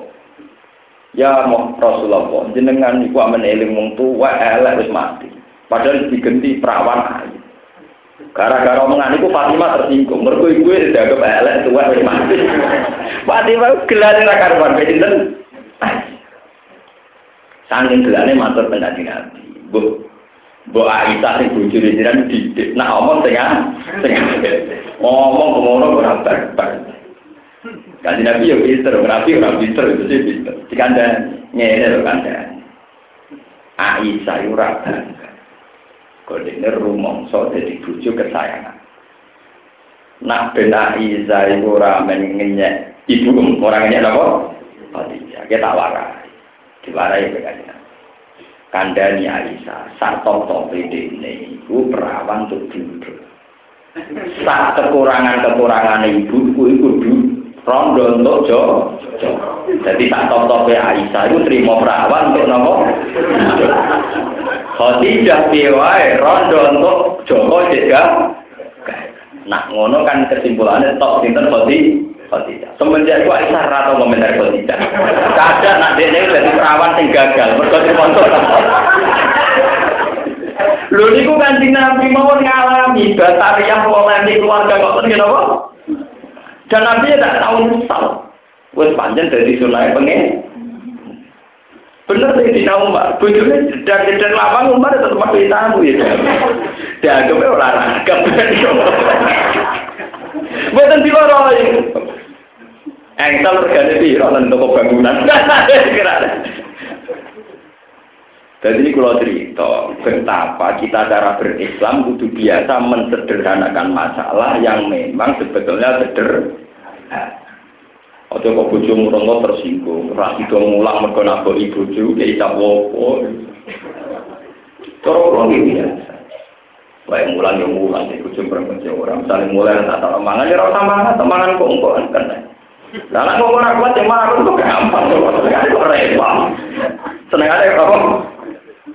Ya Rasulullah, jenengan niku amen eling wong tuwa elek wis mati. Padahal digenti perawan ayu. Gara-gara omongan itu Fatimah tersinggung. Mergo iku wis dianggap elek tuwa wis mati. Fatimah gelane ra karuan pinten. Saking gelane matur teng Nabi. Bu Bu Aisyah sing bojone jiran didik. Nah omong tengah tengah. Ngomong ngono ora barbar. Kanji Nabi ya pinter, Nabi ora pinter itu sih pinter. Dikanda ngene lho kanda. Aisyah ora bangga. Kodene rumangsa dadi bojo kesayangan. Nak ben Aisyah iku ora men ibu ora ngenyek apa? Khadijah, kita warai. Diwarai kanjeng kandani Aisyah sarto topi ini ibu perawan untuk duduk. Saat kekurangan-kekurangan ibu ibu ibu rondo untuk jo jadi tak top topi Aisyah itu terima perawan untuk nopo? Khadijah piwai rondo untuk Joko juga nah ngono kan kesimpulannya top sinten Khadijah Khadijah. Semenjak itu Aisyah rata komentar Khadijah. Kadang nak dia ini jadi perawan yang gagal. Mereka sponsor. Lho niku kanjeng Nabi mawon ngalami batariah polemik keluarga kok ngene apa? Dan Nabi ya tak tahu nyesal. Wes panjang dari sunai pengen. Bener sih di Umar, bujurnya dan lapang Umar tetap masih tahu ya. Dianggapnya olahraga. Buatan di bawah Engsel regane piro nang toko bangunan. Jadi ini kalau cerita betapa kita cara berislam kudu biasa mensederhanakan masalah yang memang sebetulnya sederhana. Ojo kok bojo murongo tersinggung, ra sida mulang mergo naboki bojo ya isa wopo. Cara kula biasa. Wae mulang yo mulang iku bojo perempuan orang, saling mulai tak tak mangan ya ora mangan, mangan kok engko kan. Lah kok ora kuat yang marah kok gampang kok. Kok repot. Seneng aja kok.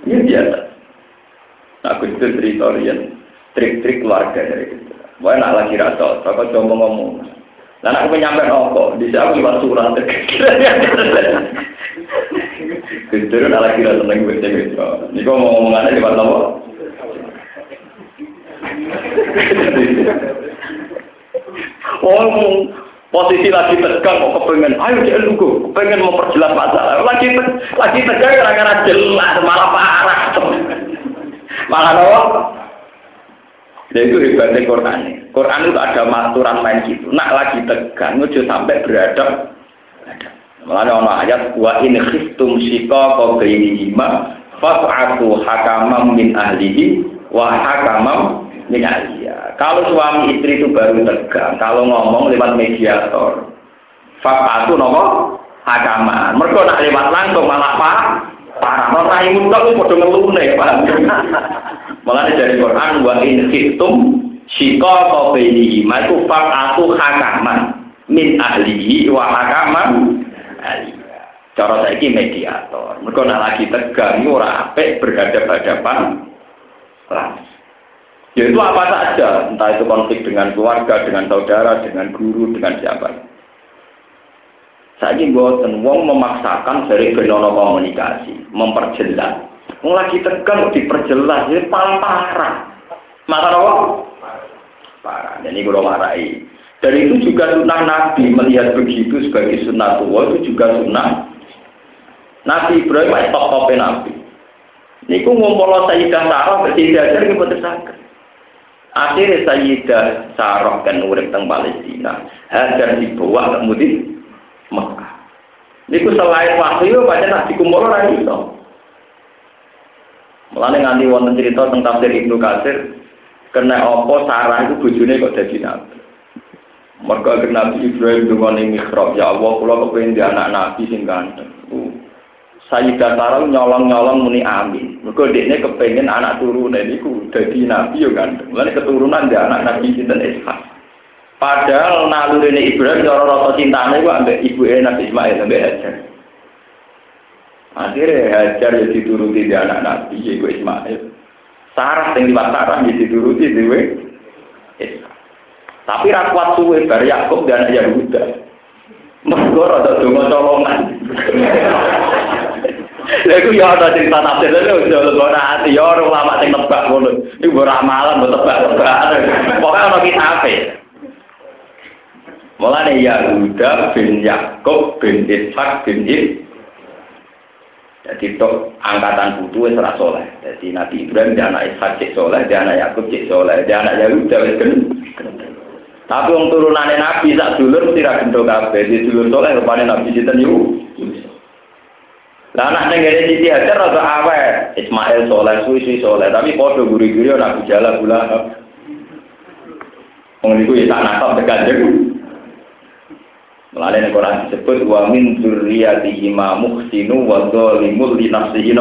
Ini biasa. Aku itu cerita trik-trik keluarga dari itu. Wah nak lagi rasa, aku coba ngomong. Dan aku nyampe kok, di sana aku lewat surat. Itu nak lagi rasa seneng gue gitu. Ini kok mau ngomongannya lewat apa? Oh, posisi lagi tegang kok kepengen ayo dia lugu kepengen memperjelas masalah lagi lagi tegang karena jelas malah parah malah apa Ya itu hebatnya Quran. Quran itu ada aturan main gitu. Nak lagi tegang, udah sampai beradab. Malah ada ayat wa in khiftum shiqaqa bainihima fas'atu hakamam min ahlihi wa hakamam min ahliha. Kalau suami istri itu baru tegang, kalau ngomong lewat mediator, fakatu nopo hakaman. Mereka nak lewat langsung malah pak parah. Nah, rai itu padha ngelune, Pak. Mulane dari Quran wa in khiftum shiqaqa bainihima itu fakatu hakaman min ahlihi wa hakaman ahliha. Cara saiki mediator. Mereka nak lagi tegang ora apik berhadapan-hadapan langsung. Ya itu apa saja, entah itu konflik dengan keluarga, dengan saudara, dengan guru, dengan siapa. Saya buatan wong memaksakan dari benono komunikasi, memperjelas. Lagi tegang diperjelas, ini paling parah. Maka apa? Parah. Dan ini gue marahi. Dan itu juga sunnah Nabi melihat begitu sebagai sunnah tua itu juga sunnah Nabi Ibrahim itu top Nabi. Niku ngumpul Sayyidah Sarah bertiga aja ini tersangka. Akhirnya Sayyidah Sarah kan urip teng Palestina. Hajar dibawa kemudian Mekah. Niku selain wahyu banyak nak dikumpul orang itu. Mulane nganti wonten cerita tentang tafsir Ibnu Katsir kena opo Sarah itu bojone kok dadi nabi. Mergo Nabi Ibrahim dengan mihrab ya Allah kula kepengin di anak nabi sing ganteng. Sayyidah Sarah nyolong-nyolong muni amin. Mergo dekne kepengen anak turunan niku dadi nabi yo kan. Mulane keturunan dia anak Nabi sinten Ishak. Padahal nalurine Ibrahim cara rasa cintane ku ambek ibuke Nabi Ismail ambek Hajar. Akhirnya Hajar ya dituruti di anak Nabi yaitu Ismail. Sarah yang liwat Sarah ya dituruti dewe. Tapi rakwat suwe bar Yakub dan Yahuda. Mergo rada donga colongan. Lha iku ya ana cerita tafsir lho ojo ngono ati ya ora ulama sing nebak ngono. Iku ora amalan mbok tebak-tebakan. Pokoke ana. Mulane Yahuda bin Yakub bin Ishak bin Ib jadi itu angkatan putu wis ora soleh. Jadi Nabi Ibrahim dia anak Ishak cek soleh, dia anak Yakub cek soleh, dia anak Yahuda wis Tapi wong turunane Nabi sak dulur mesti ra gendho kabeh. Di dulur soleh rupane Nabi sinten yu. Lah anak ning ngene Siti Hajar rada awet. Ismail soleh, suwi soleh, tapi padha guri-guri Nabi Jala gula. Wong niku ya tak nakal tekanjeng. Melalui Quran disebut wa min dzurriyyatihi ma muhsinu wa zalimul li nafsihi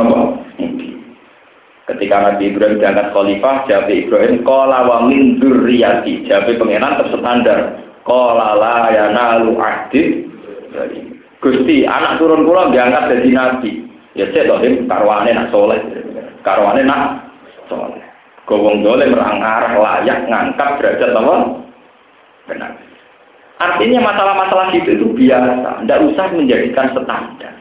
Ketika Nabi Ibrahim diangkat khalifah, jawab Ibrahim, Kola wa min dzurriyati. Jawab pengenan terstandar. Kola la yanalu ahdid. Gusti, anak turun kula diangkat dari Nabi. Ya cek toh, karwane nak soleh. Karwane nak soleh. Gowong dole merang arah layak ngangkat derajat apa? Benar. Artinya masalah-masalah itu itu biasa, tidak usah menjadikan standar.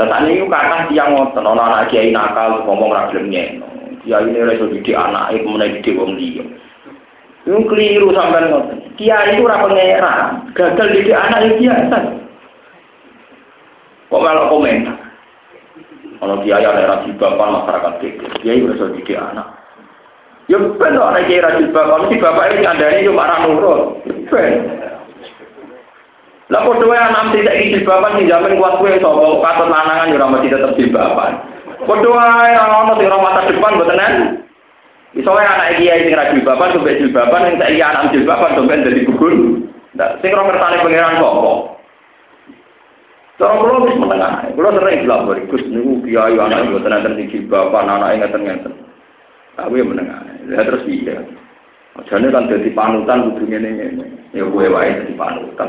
Dan ini karena dia ngotot, orang anak kiai nakal ngomong ragilnya, dia ini reso didik anak, itu mulai didik wong dia. Itu keliru sampai ngotot. Kiai itu orang pengeran, gagal didik anak itu biasa. Kok kalau komentar? Kalau kiai ada rasi bapak masyarakat itu, kiai reso didik anak. Ya benar orang kiai rasi bapak, mesti bapak ini ada ini cuma orang nurut. Ben. Lah kok dhewe anak tidak iki jilbaban sing jamin kuat kowe sapa katut lanangan ya ora mesti tetep jilbaban. Padha wae ana sing ora mata depan mboten kan. Iso wae anak iki sing ra jilbaban sampe jilbaban sing saiki anak jilbaban sampe dadi gugur. Ndak sing ora ngertani pangeran sapa. Cara kula wis menengah. Kula sering bilang Gus niku kiai anak mboten enten sing jilbaban anake ngeten-ngeten. Tapi menengah. Ya terus iya. Jadi kan jadi panutan kudu ngene ngene. Ya gue wae jadi panutan.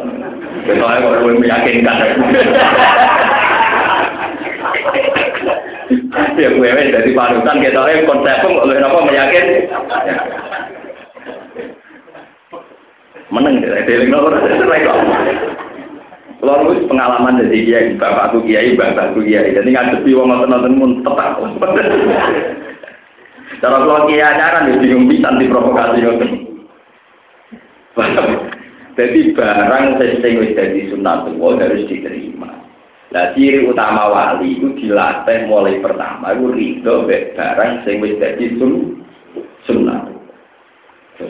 Soalnya kalau gue meyakinkan. ya gue wae jadi panutan kita wae konsep kok oleh apa meyakin. Meneng deh, deling ora kok. Kalau pengalaman dari kiai, bapakku kiai, bapakku kiai. Jadi ngadepi wong nonton-nonton pun tetap. Cara kalau kiai ajaran ya bingung bisa diprovokasi ngoten. Jadi barang sing wis dadi sunatullah harus diterima. Nah ciri utama wali itu dilatih mulai pertama itu ridho barang sing wis dadi sun sunat.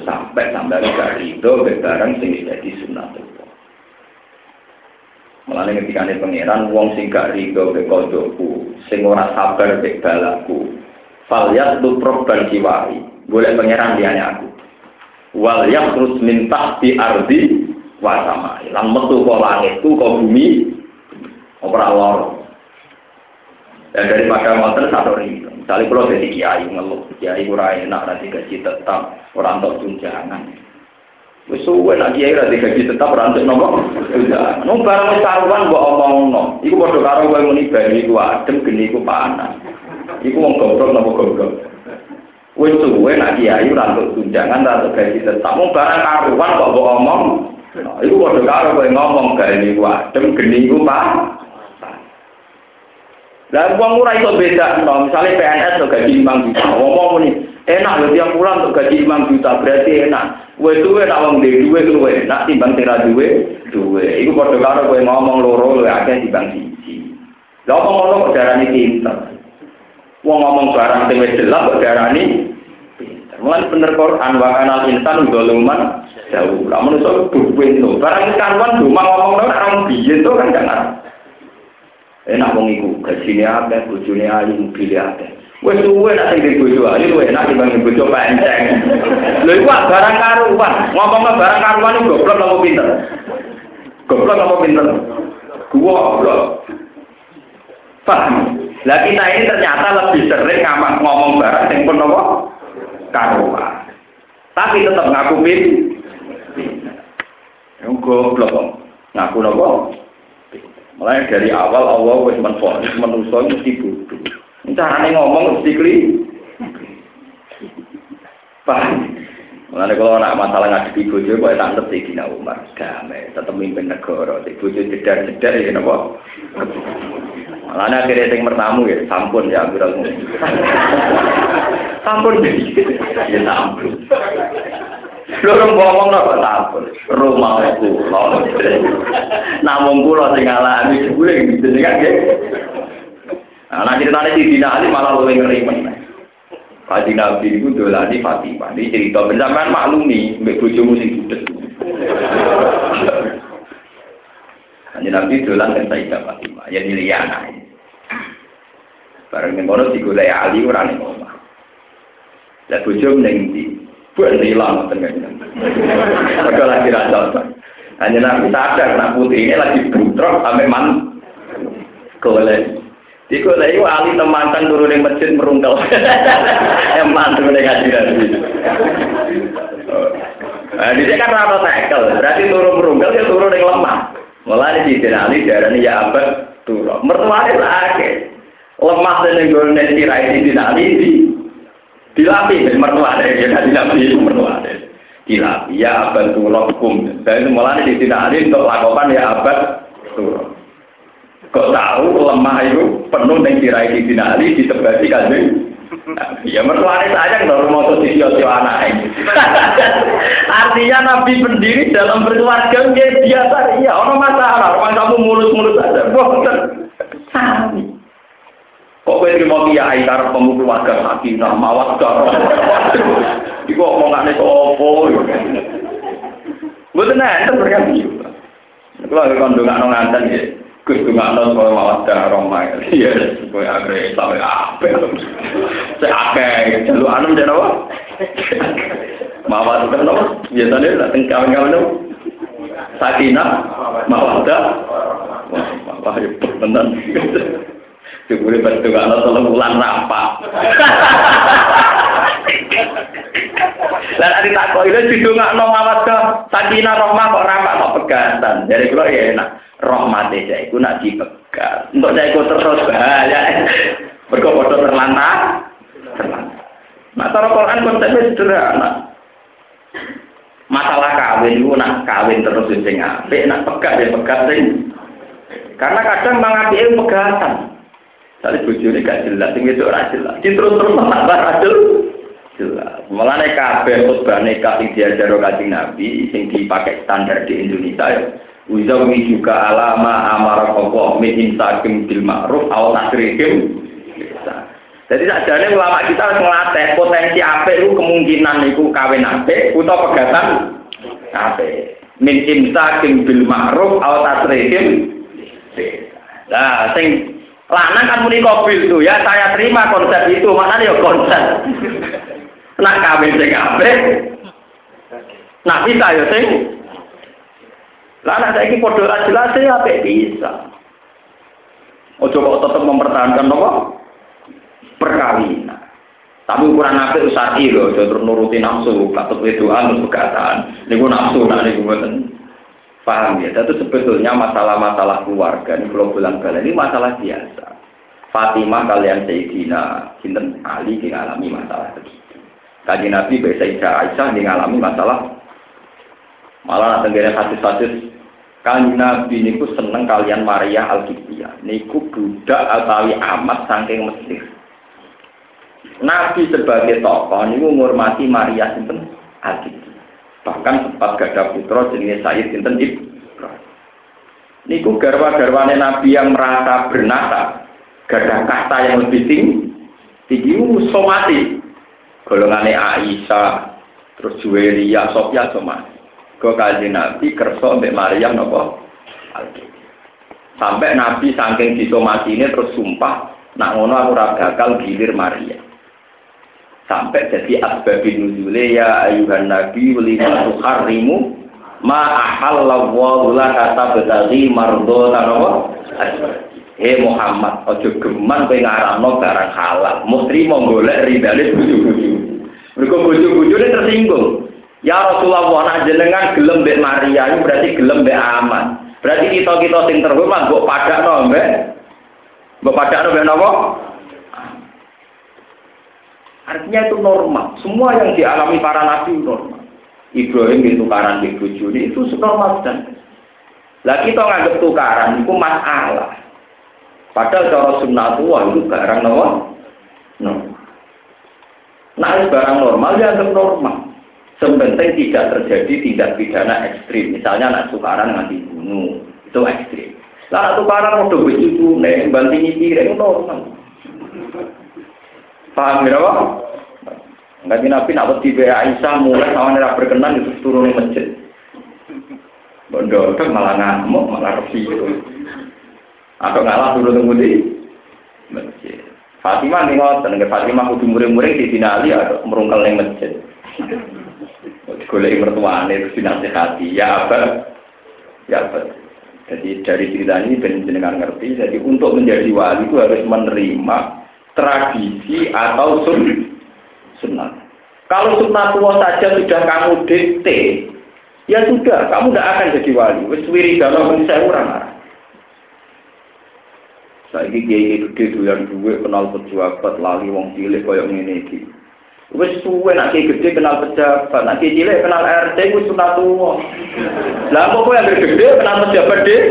Sampai sampai gak ridho barang sing wis dadi sunatullah. Mulane ketika ini pangeran wong sing gak ridho be kodokku, sing sabar be balaku, Falyat tu proban siwahi. Boleh pangeran dia aku. Wal terus minta di ardi wa sama. Lan metu kok langit ku kok bumi ora loro. Dan daripada ngoten satu ini, misalnya kalau jadi kiai ngeluh, kiai kurang enak nanti gaji tetap orang untuk tunjangan. Wis nak kiai ra gaji tetap ora entuk nopo? Nung barang wis karuan mbok omongno. Iku padha karo kowe muni bali iku adem geni iku panas. Iku wong goblok napa goblok. Wis suwe nak kiai ora entuk tunjangan ra gaji tetap. Mung barang karuan kok mbok omong. Iku padha karo kowe ngomong gani iku adem geni iku panas. Lah wong ora iso beda, no. misalnya PNS tuh gaji 5 juta, ngomong nih, enak loh tiap bulan tuh gaji 5 juta, berarti enak. Gue tuh enak wong di duwe luwe, nak timbang tira duwe, duwe. Iku padha karo kowe ngomong loro luwe akeh timbang siji. Lah apa ngono kok darani pinter. Wong ngomong barang sing wis jelas kok darani pinter. Mulane bener Quran wa kana insan dzuluman jauh. Lah menungso duwe to. Barang karuan cuma ngomong nang orang biyen to kan jangan. enak wong iku gajine akeh bojone ayu mobil akeh wis suwe nek sing bojo ayu luwe enak dibanding bojo panceng lho iku barang karuan ngomong barang karuan iku goblok apa pinter goblok apa pinter goblok paham lah kita ini ternyata lebih sering ngamak ngomong barang yang pun apa karuan tapi tetap ngaku pinter goblok ngaku apa Mulai dari awal Allah wis menfonis manusia mesti bodoh. Carane ngomong mesti kli. Paham? Mulai kalau anak masalah ngadepi bojo kok tak ngerti Gina Umar. Damai, tetap mimpin negara. Bojo jedar-jedar ya napa? Mulane akhirnya sing mertamu ya sampun ya ambil sampun ya sampun. Loro ngomong kok takut. Rumah kula. Namung kula sing ngalami jebule jenengan nggih. Nah, nek ceritane di Dina Ali malah luwih ngeri meneh. Kaji Nabi itu dolani Fatimah. Ini cerita benar maklumi, mbak bojomu sing judes. Kaji Nabi dolan kan Sayyidah Fatimah, ya Liliana. Bareng ning kono digolek Ali ora ning omah. Lah bojo ning? Buat hilang tengahnya. Mereka lagi rasa. Hanya nabi sadar, nak putri ini lagi butrok sampai man. Golek. Di golek itu ahli temantan turun yang masjid merungkel. Yang mantu yang ngaji nabi. Nah, di kan rata tekel, berarti turun merungkel dia turun yang lemah. Mulai di ahli darah ini ya abad turun. Mertuanya lagi. Lemah dan yang golek tirai di sini di dari mertua ada ya kan dilatih mertua ada dilatih ya abad turokum dan itu mulai di ada untuk lakukan ya abad turok kok tahu lemah itu penuh dengan tirai di sini ada ditebasi kan Ya mertua ini sayang kalau mau sisio anak ini. Artinya Nabi pendiri dalam berkeluarga dia biasa, iya, ono masalah. Orang kamu mulus-mulus aja, bohong. Sami. Kok kowe trimo kiai karep pemukul warga sakinah mawaddah. Iku omongane opo? Mboten enten berarti. Kulo kon ndongakno nganten nggih. Gus ndongakno kowe mawaddah roma. Iya, kowe agre. Sek akeh jalu anem apa? Lah teng kawan-kawan nopo? Sakinah mawaddah. Wah. Dan ada tak awat ke sakina rohmah kok rampak kok pegatan. Dari kalau ya enak rohmah desa itu nak dipegat. Untuk saya ikut terus bahaya. Berkobodo terlantar. Cara Quran konsepnya sederhana. Masalah kawin itu nak kawin terus sing apik, nak pegat ya pegat sing. Karena kadang mengambil pegatan. Tadi bujurnya gak jelas, ini itu ora jelas. Di terus terus menambah rajul jelas. Mulane kabeh khutbah nikah sing diajar kanjeng Nabi sing dipakai standar di Indonesia ya. Uzawi juga alama amara kokoh min imsakim bil ma'ruf aw tasrihim jadi sajane ulama kita harus ngelatih potensi apa itu kemungkinan itu kawin apa atau pegatan apa min imsakim bil ma'ruf aw tasrihim Nah, sing Lanang kan muni kobil tuh ya, saya terima konsep itu, mana ya konsep. Nak kawin sing apik. Nak bisa ya sing. Lah saya saiki padha ora jelas ya apik bisa. Ojo kok tetap mempertahankan apa? Perkawinan. Tapi ukuran apik usati aja terus nuruti nafsu, katut wedoan terus begatan. Niku nafsu nak niku mboten. Paham ya? Itu sebetulnya masalah-masalah keluarga ini kalau bilang kalian ini masalah biasa. Fatimah kalian Sayyidina Sinten Ali mengalami masalah begitu. Kaji Nabi Isya Aisyah mengalami masalah malah gini hadis-hadis Kaji Nabi niku seneng kalian Maria al Niku budak atawi amat saking Mesir. Nabi sebagai tokoh niku menghormati Maria Sinten al Bahkan sempat gada putra jenis Sayyid Sinten Ibrahim. Niku garwa-garwane Nabi yang merasa bernasa, gada kasta yang lebih tinggi, tinggi somati. Golongannya Aisyah, terus Juweria, Sofia somati. Kau kaji Nabi kerso mbak Maryam nopo Sampai Nabi saking disomati ini terus sumpah, nak ngono aku bakal gilir Maria sampai jadi asbabin nuzule ya ayuhan nabi lima tuharrimu ma ahallallahu laka tabtaghi mardhatan apa Hei Muhammad, ojo geman kowe ngaramno barang halal. Mesti mau golek ridane bojo-bojo. Mergo bojo-bojone tersinggung. Ya Rasulullah, nak jenengan gelem mbek Maria, itu berarti gelem mbek aman. Berarti kita-kita sing terhormat mbok padakno mbek mbok padakno mbek napa? Artinya itu normal. Semua yang dialami para nabi normal. Ibrahim itu tukaran di bujuni itu normal dan lah kita nganggap tukaran itu masalah. Padahal cara sunnah tua itu barang normal. No. Nah, barang normal ya normal. Sebenarnya tidak terjadi tidak pidana ekstrim. Misalnya anak tukaran nganti bunuh, itu ekstrim. Lah anak tukaran udah begitu nih, banting piring normal. Paham ya apa? Nabi Nabi nak wedi Aisyah mulai sama nira berkenan itu turun di masjid. Bondo malah ngamuk, malah resi itu. Atau ngalah turun di masjid. Fatimah nih ngoten, Fatimah kudu muring-muring di dinali atau merungkel ning masjid. Golek mertuane terus dinasihati, ya apa? Ya apa? Jadi dari cerita ini benar-benar ngerti. Jadi untuk menjadi wali itu harus menerima tradisi atau sun sunnah. Kalau sunnah tua saja sudah kamu dikte, ya sudah, kamu tidak akan jadi wali. Wis wiridana pun saya orang Saya ini kiai gede doyan duwe kenal pejabat lali wong cilik koyo iki. Wis suwe nak kiai gede kenal pejabat, nak kiai cilik kenal RT wis sunat tua. Lah kok kowe yang gede kenal pejabat deh?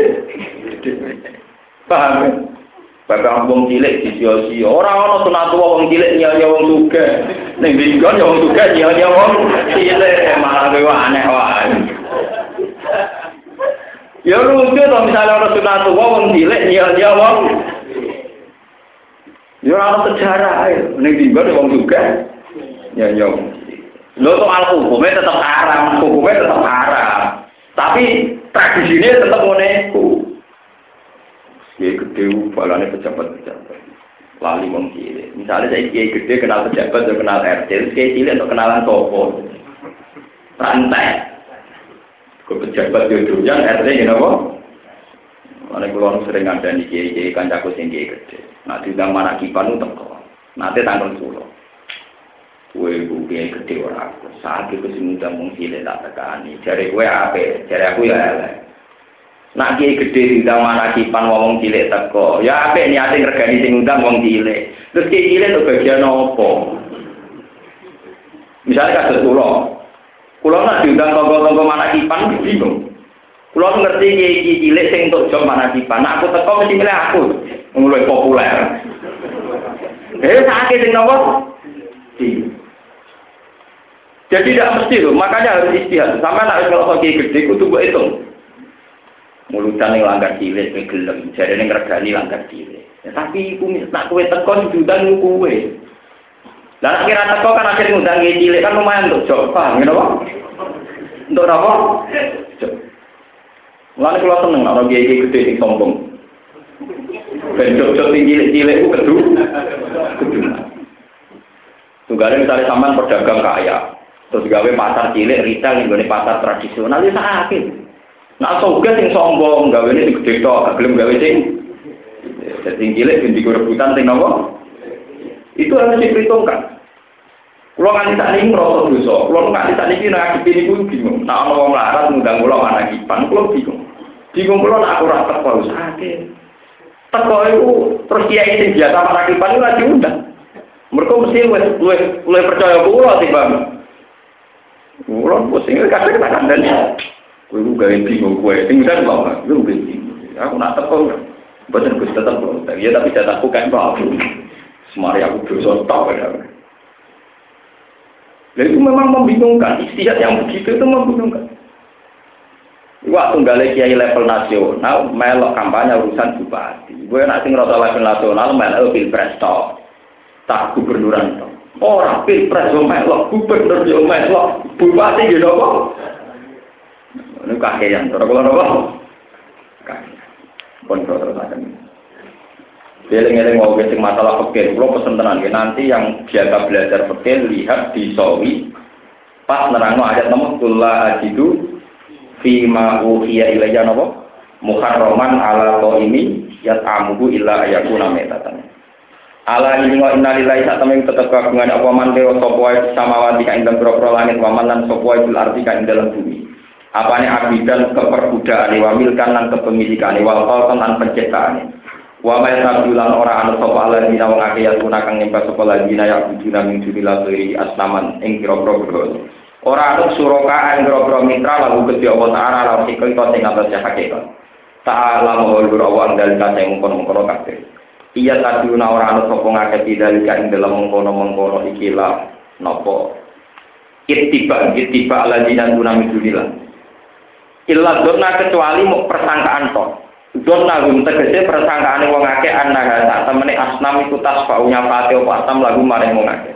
Paham? Ya? Bakal wong cilik disio-sio. Ora ana sunat wong cilik nyanyi wong sugih. Ning dinggon ya wong sugih nyanyi wong cilik malah kowe aneh wae. Ya lucu to misalnya ana sunat wong cilik nyanyi wong Ya ana sejarah ae. Ning dinggon ya wong sugih nyanyi wong Lho soal hukumnya tetap haram, hukumnya tetap haram. Tapi tradisinya tetap ngene kiai gede balane pejabat-pejabat. Lali wong cilik. Misalnya saya kiai gede kenal pejabat atau kenal RT kiai cilik untuk kenalan topo rantai. Ke pejabat itu yang RT ini apa Mana kalau sering ada di kiai kiai kancaku sing kiai gede. Nah diundang mana kipan untuk kok nanti tanggal sepuluh kue bu kiai gede orang aku saat itu sih mudah mungkin tak tekani cari kue apa cari aku ya elek Nak kiai gede diundang mana kipan wong cilik teko. Ya apik niate ngregani sing undang wong cilik. Terus kiai cilik itu bagian apa? Misalnya kados kula. Kula nak diundang tonggo-tonggo mana kipan bingung. Kula ngerti kiai cilik sing untuk job mana. Nak aku teko mesti milih aku. Mulai populer. Eh sakit sing nopo? Jadi tidak mesti loh, makanya harus istihad. Sampai nak kalau kiai gede, kudu buat hitung. Mulutan yang langgar cilik, yang gelem. Jadi yang regani langgar cilik. Ya, tapi aku nak kue teko jutaan kue. Lah nak kira teko kan akhirnya ngundang cilik kan lumayan untuk jok. Paham ya apa? Untuk apa? Jok. Mulane kula seneng nek kiai gede sing sombong. Ben jok-jok cilik-cilik ku kedu. Kedu. Misalnya sampean pedagang kaya, terus gawe pasar cilik retail ning pasar tradisional ya sakit. Nah soga sing sombong gawe ini gede tok, gelem gawe sing sing cilik ben rebutan sing nopo? Itu harus diperhitungkan. Kulo nganti sak niki ngrasa dosa. Kulo nganti sak niki ngadepi niku bingung. Nek ana wong larat ngundang kulo mana kipan, kulo bingung. Bingung nek aku ora teko sakit. Teko iku terus kiai sing biasa marakipan iku lagi undang. Mereka mesti wis luwih luwih percaya kulo Kulo pusing kadang tak kandani. Kowe ku gawe bingung kowe. Sing udah kok, lu bingung. Aku nak teko. Boten Gus tetep kok. Ya tapi jatahku kan kok. Semari aku dosa tok ya. Nah, itu memang membingungkan. Istihad yang begitu itu membingungkan. Waktu nggak kiai level nasional, melok kampanye urusan bupati. Gue nanti ngerasa level nasional, melok pilpres toh. Tak gubernuran toh. Orang pilpres yo melok, gubernur yo melok, bupati gitu kok. Ini kakean, terus kalau nopo. Kakean. Pun terus akan. Eling-eling mau sing masalah fikih, kalau pesen tenan nanti yang biasa belajar fikih lihat di sawi pas nerangno ayat nomor kula ajidu fi ma uhiya ilayya napa muharraman ala qaimi yat'amuhu illa ayakuna metatan. Ala inna lillahi sak temen tetep kagungan apa man dewa sapa wae samawati ka ing dalem langit wa man lan sapa wae fil ardi ka ing dalem bumi. Apane abidan keperbudakan wa milkan lan kepemilikan wal khalqan lan penciptaan. Wa ma yasabulan ora anu sapa ala dina wong akeh ya guna kang nyembah sapa ladina ya bujuna min dunillah siri asnaman ing kira-kira berhala. Ora anu suraka ing kira-kira mitra lagu Gusti Allah taala lan to sing atas hakikat. Ta'ala mahul wa andal kate mungkon-mungkon kabeh. Iya tadiuna ora anu sapa ngakeh didalika ing dalam mengkono-mengkono ikilah napa ittiba ittiba ala dina guna min dunillah. Illa donna kecuali mau persangkaan tok. Don nagum tegese persangkaane wong akeh annaha sak temene asnam iku tasfa'unya pate apa asam lagu maring wong akeh.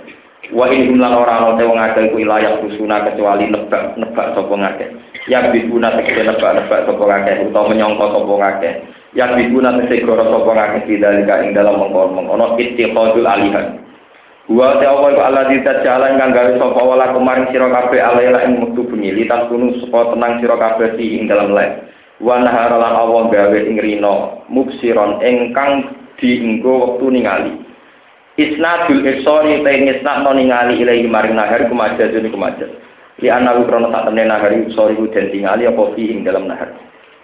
Wa in lan ora ana wong akeh iku layak kusuna kecuali nebak nebak sapa ngakeh. Ya biguna tegese nebak nebak sapa ngakeh utawa menyangka sapa ngakeh. Ya biguna tegese goro sapa ngakeh bidalika ing dalam mengkon-mengkono ittiqadul alihan. Wa ta iku Allah jalan kang gawe sapa wala kemarin sira kabeh alaila ing mektu bengi. Litas kunu supaya tenang sira kabeh ing dalam lek wa nahara Allah gawe ing rino mubsiron ingkang dienggo wektu ningali. Isnadul isori ta isnad no ningali ilahi maring nahar kumajaz ni kumajaz li ana krono sak nahar isori ku tingali apa fi ing dalam nahar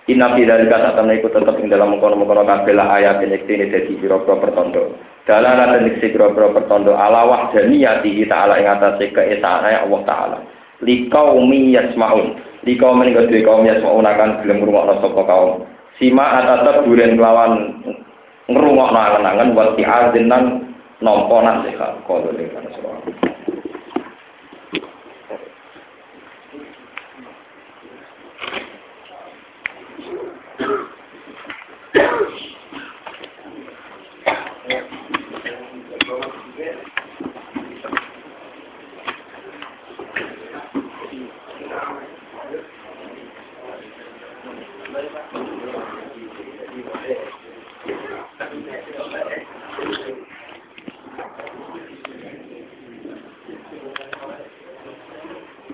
Inna fi dalika sak temne iku tetep ing dalam mengkono-mengkono kabeh la ayat ing ini dadi pira-pira pertondo dalala lan ing pira-pira pertondo ala wahdaniyati ta'ala ing atase keesane Allah taala. Liqaumi yasmaun. Ini kedua kaum yang semua unakan belum ngrungokno sapa kaum. Sima atata buren kelawan ngrungokno angen-angen wal ti'azinan nampa nasihat. Kalau ning Yeah.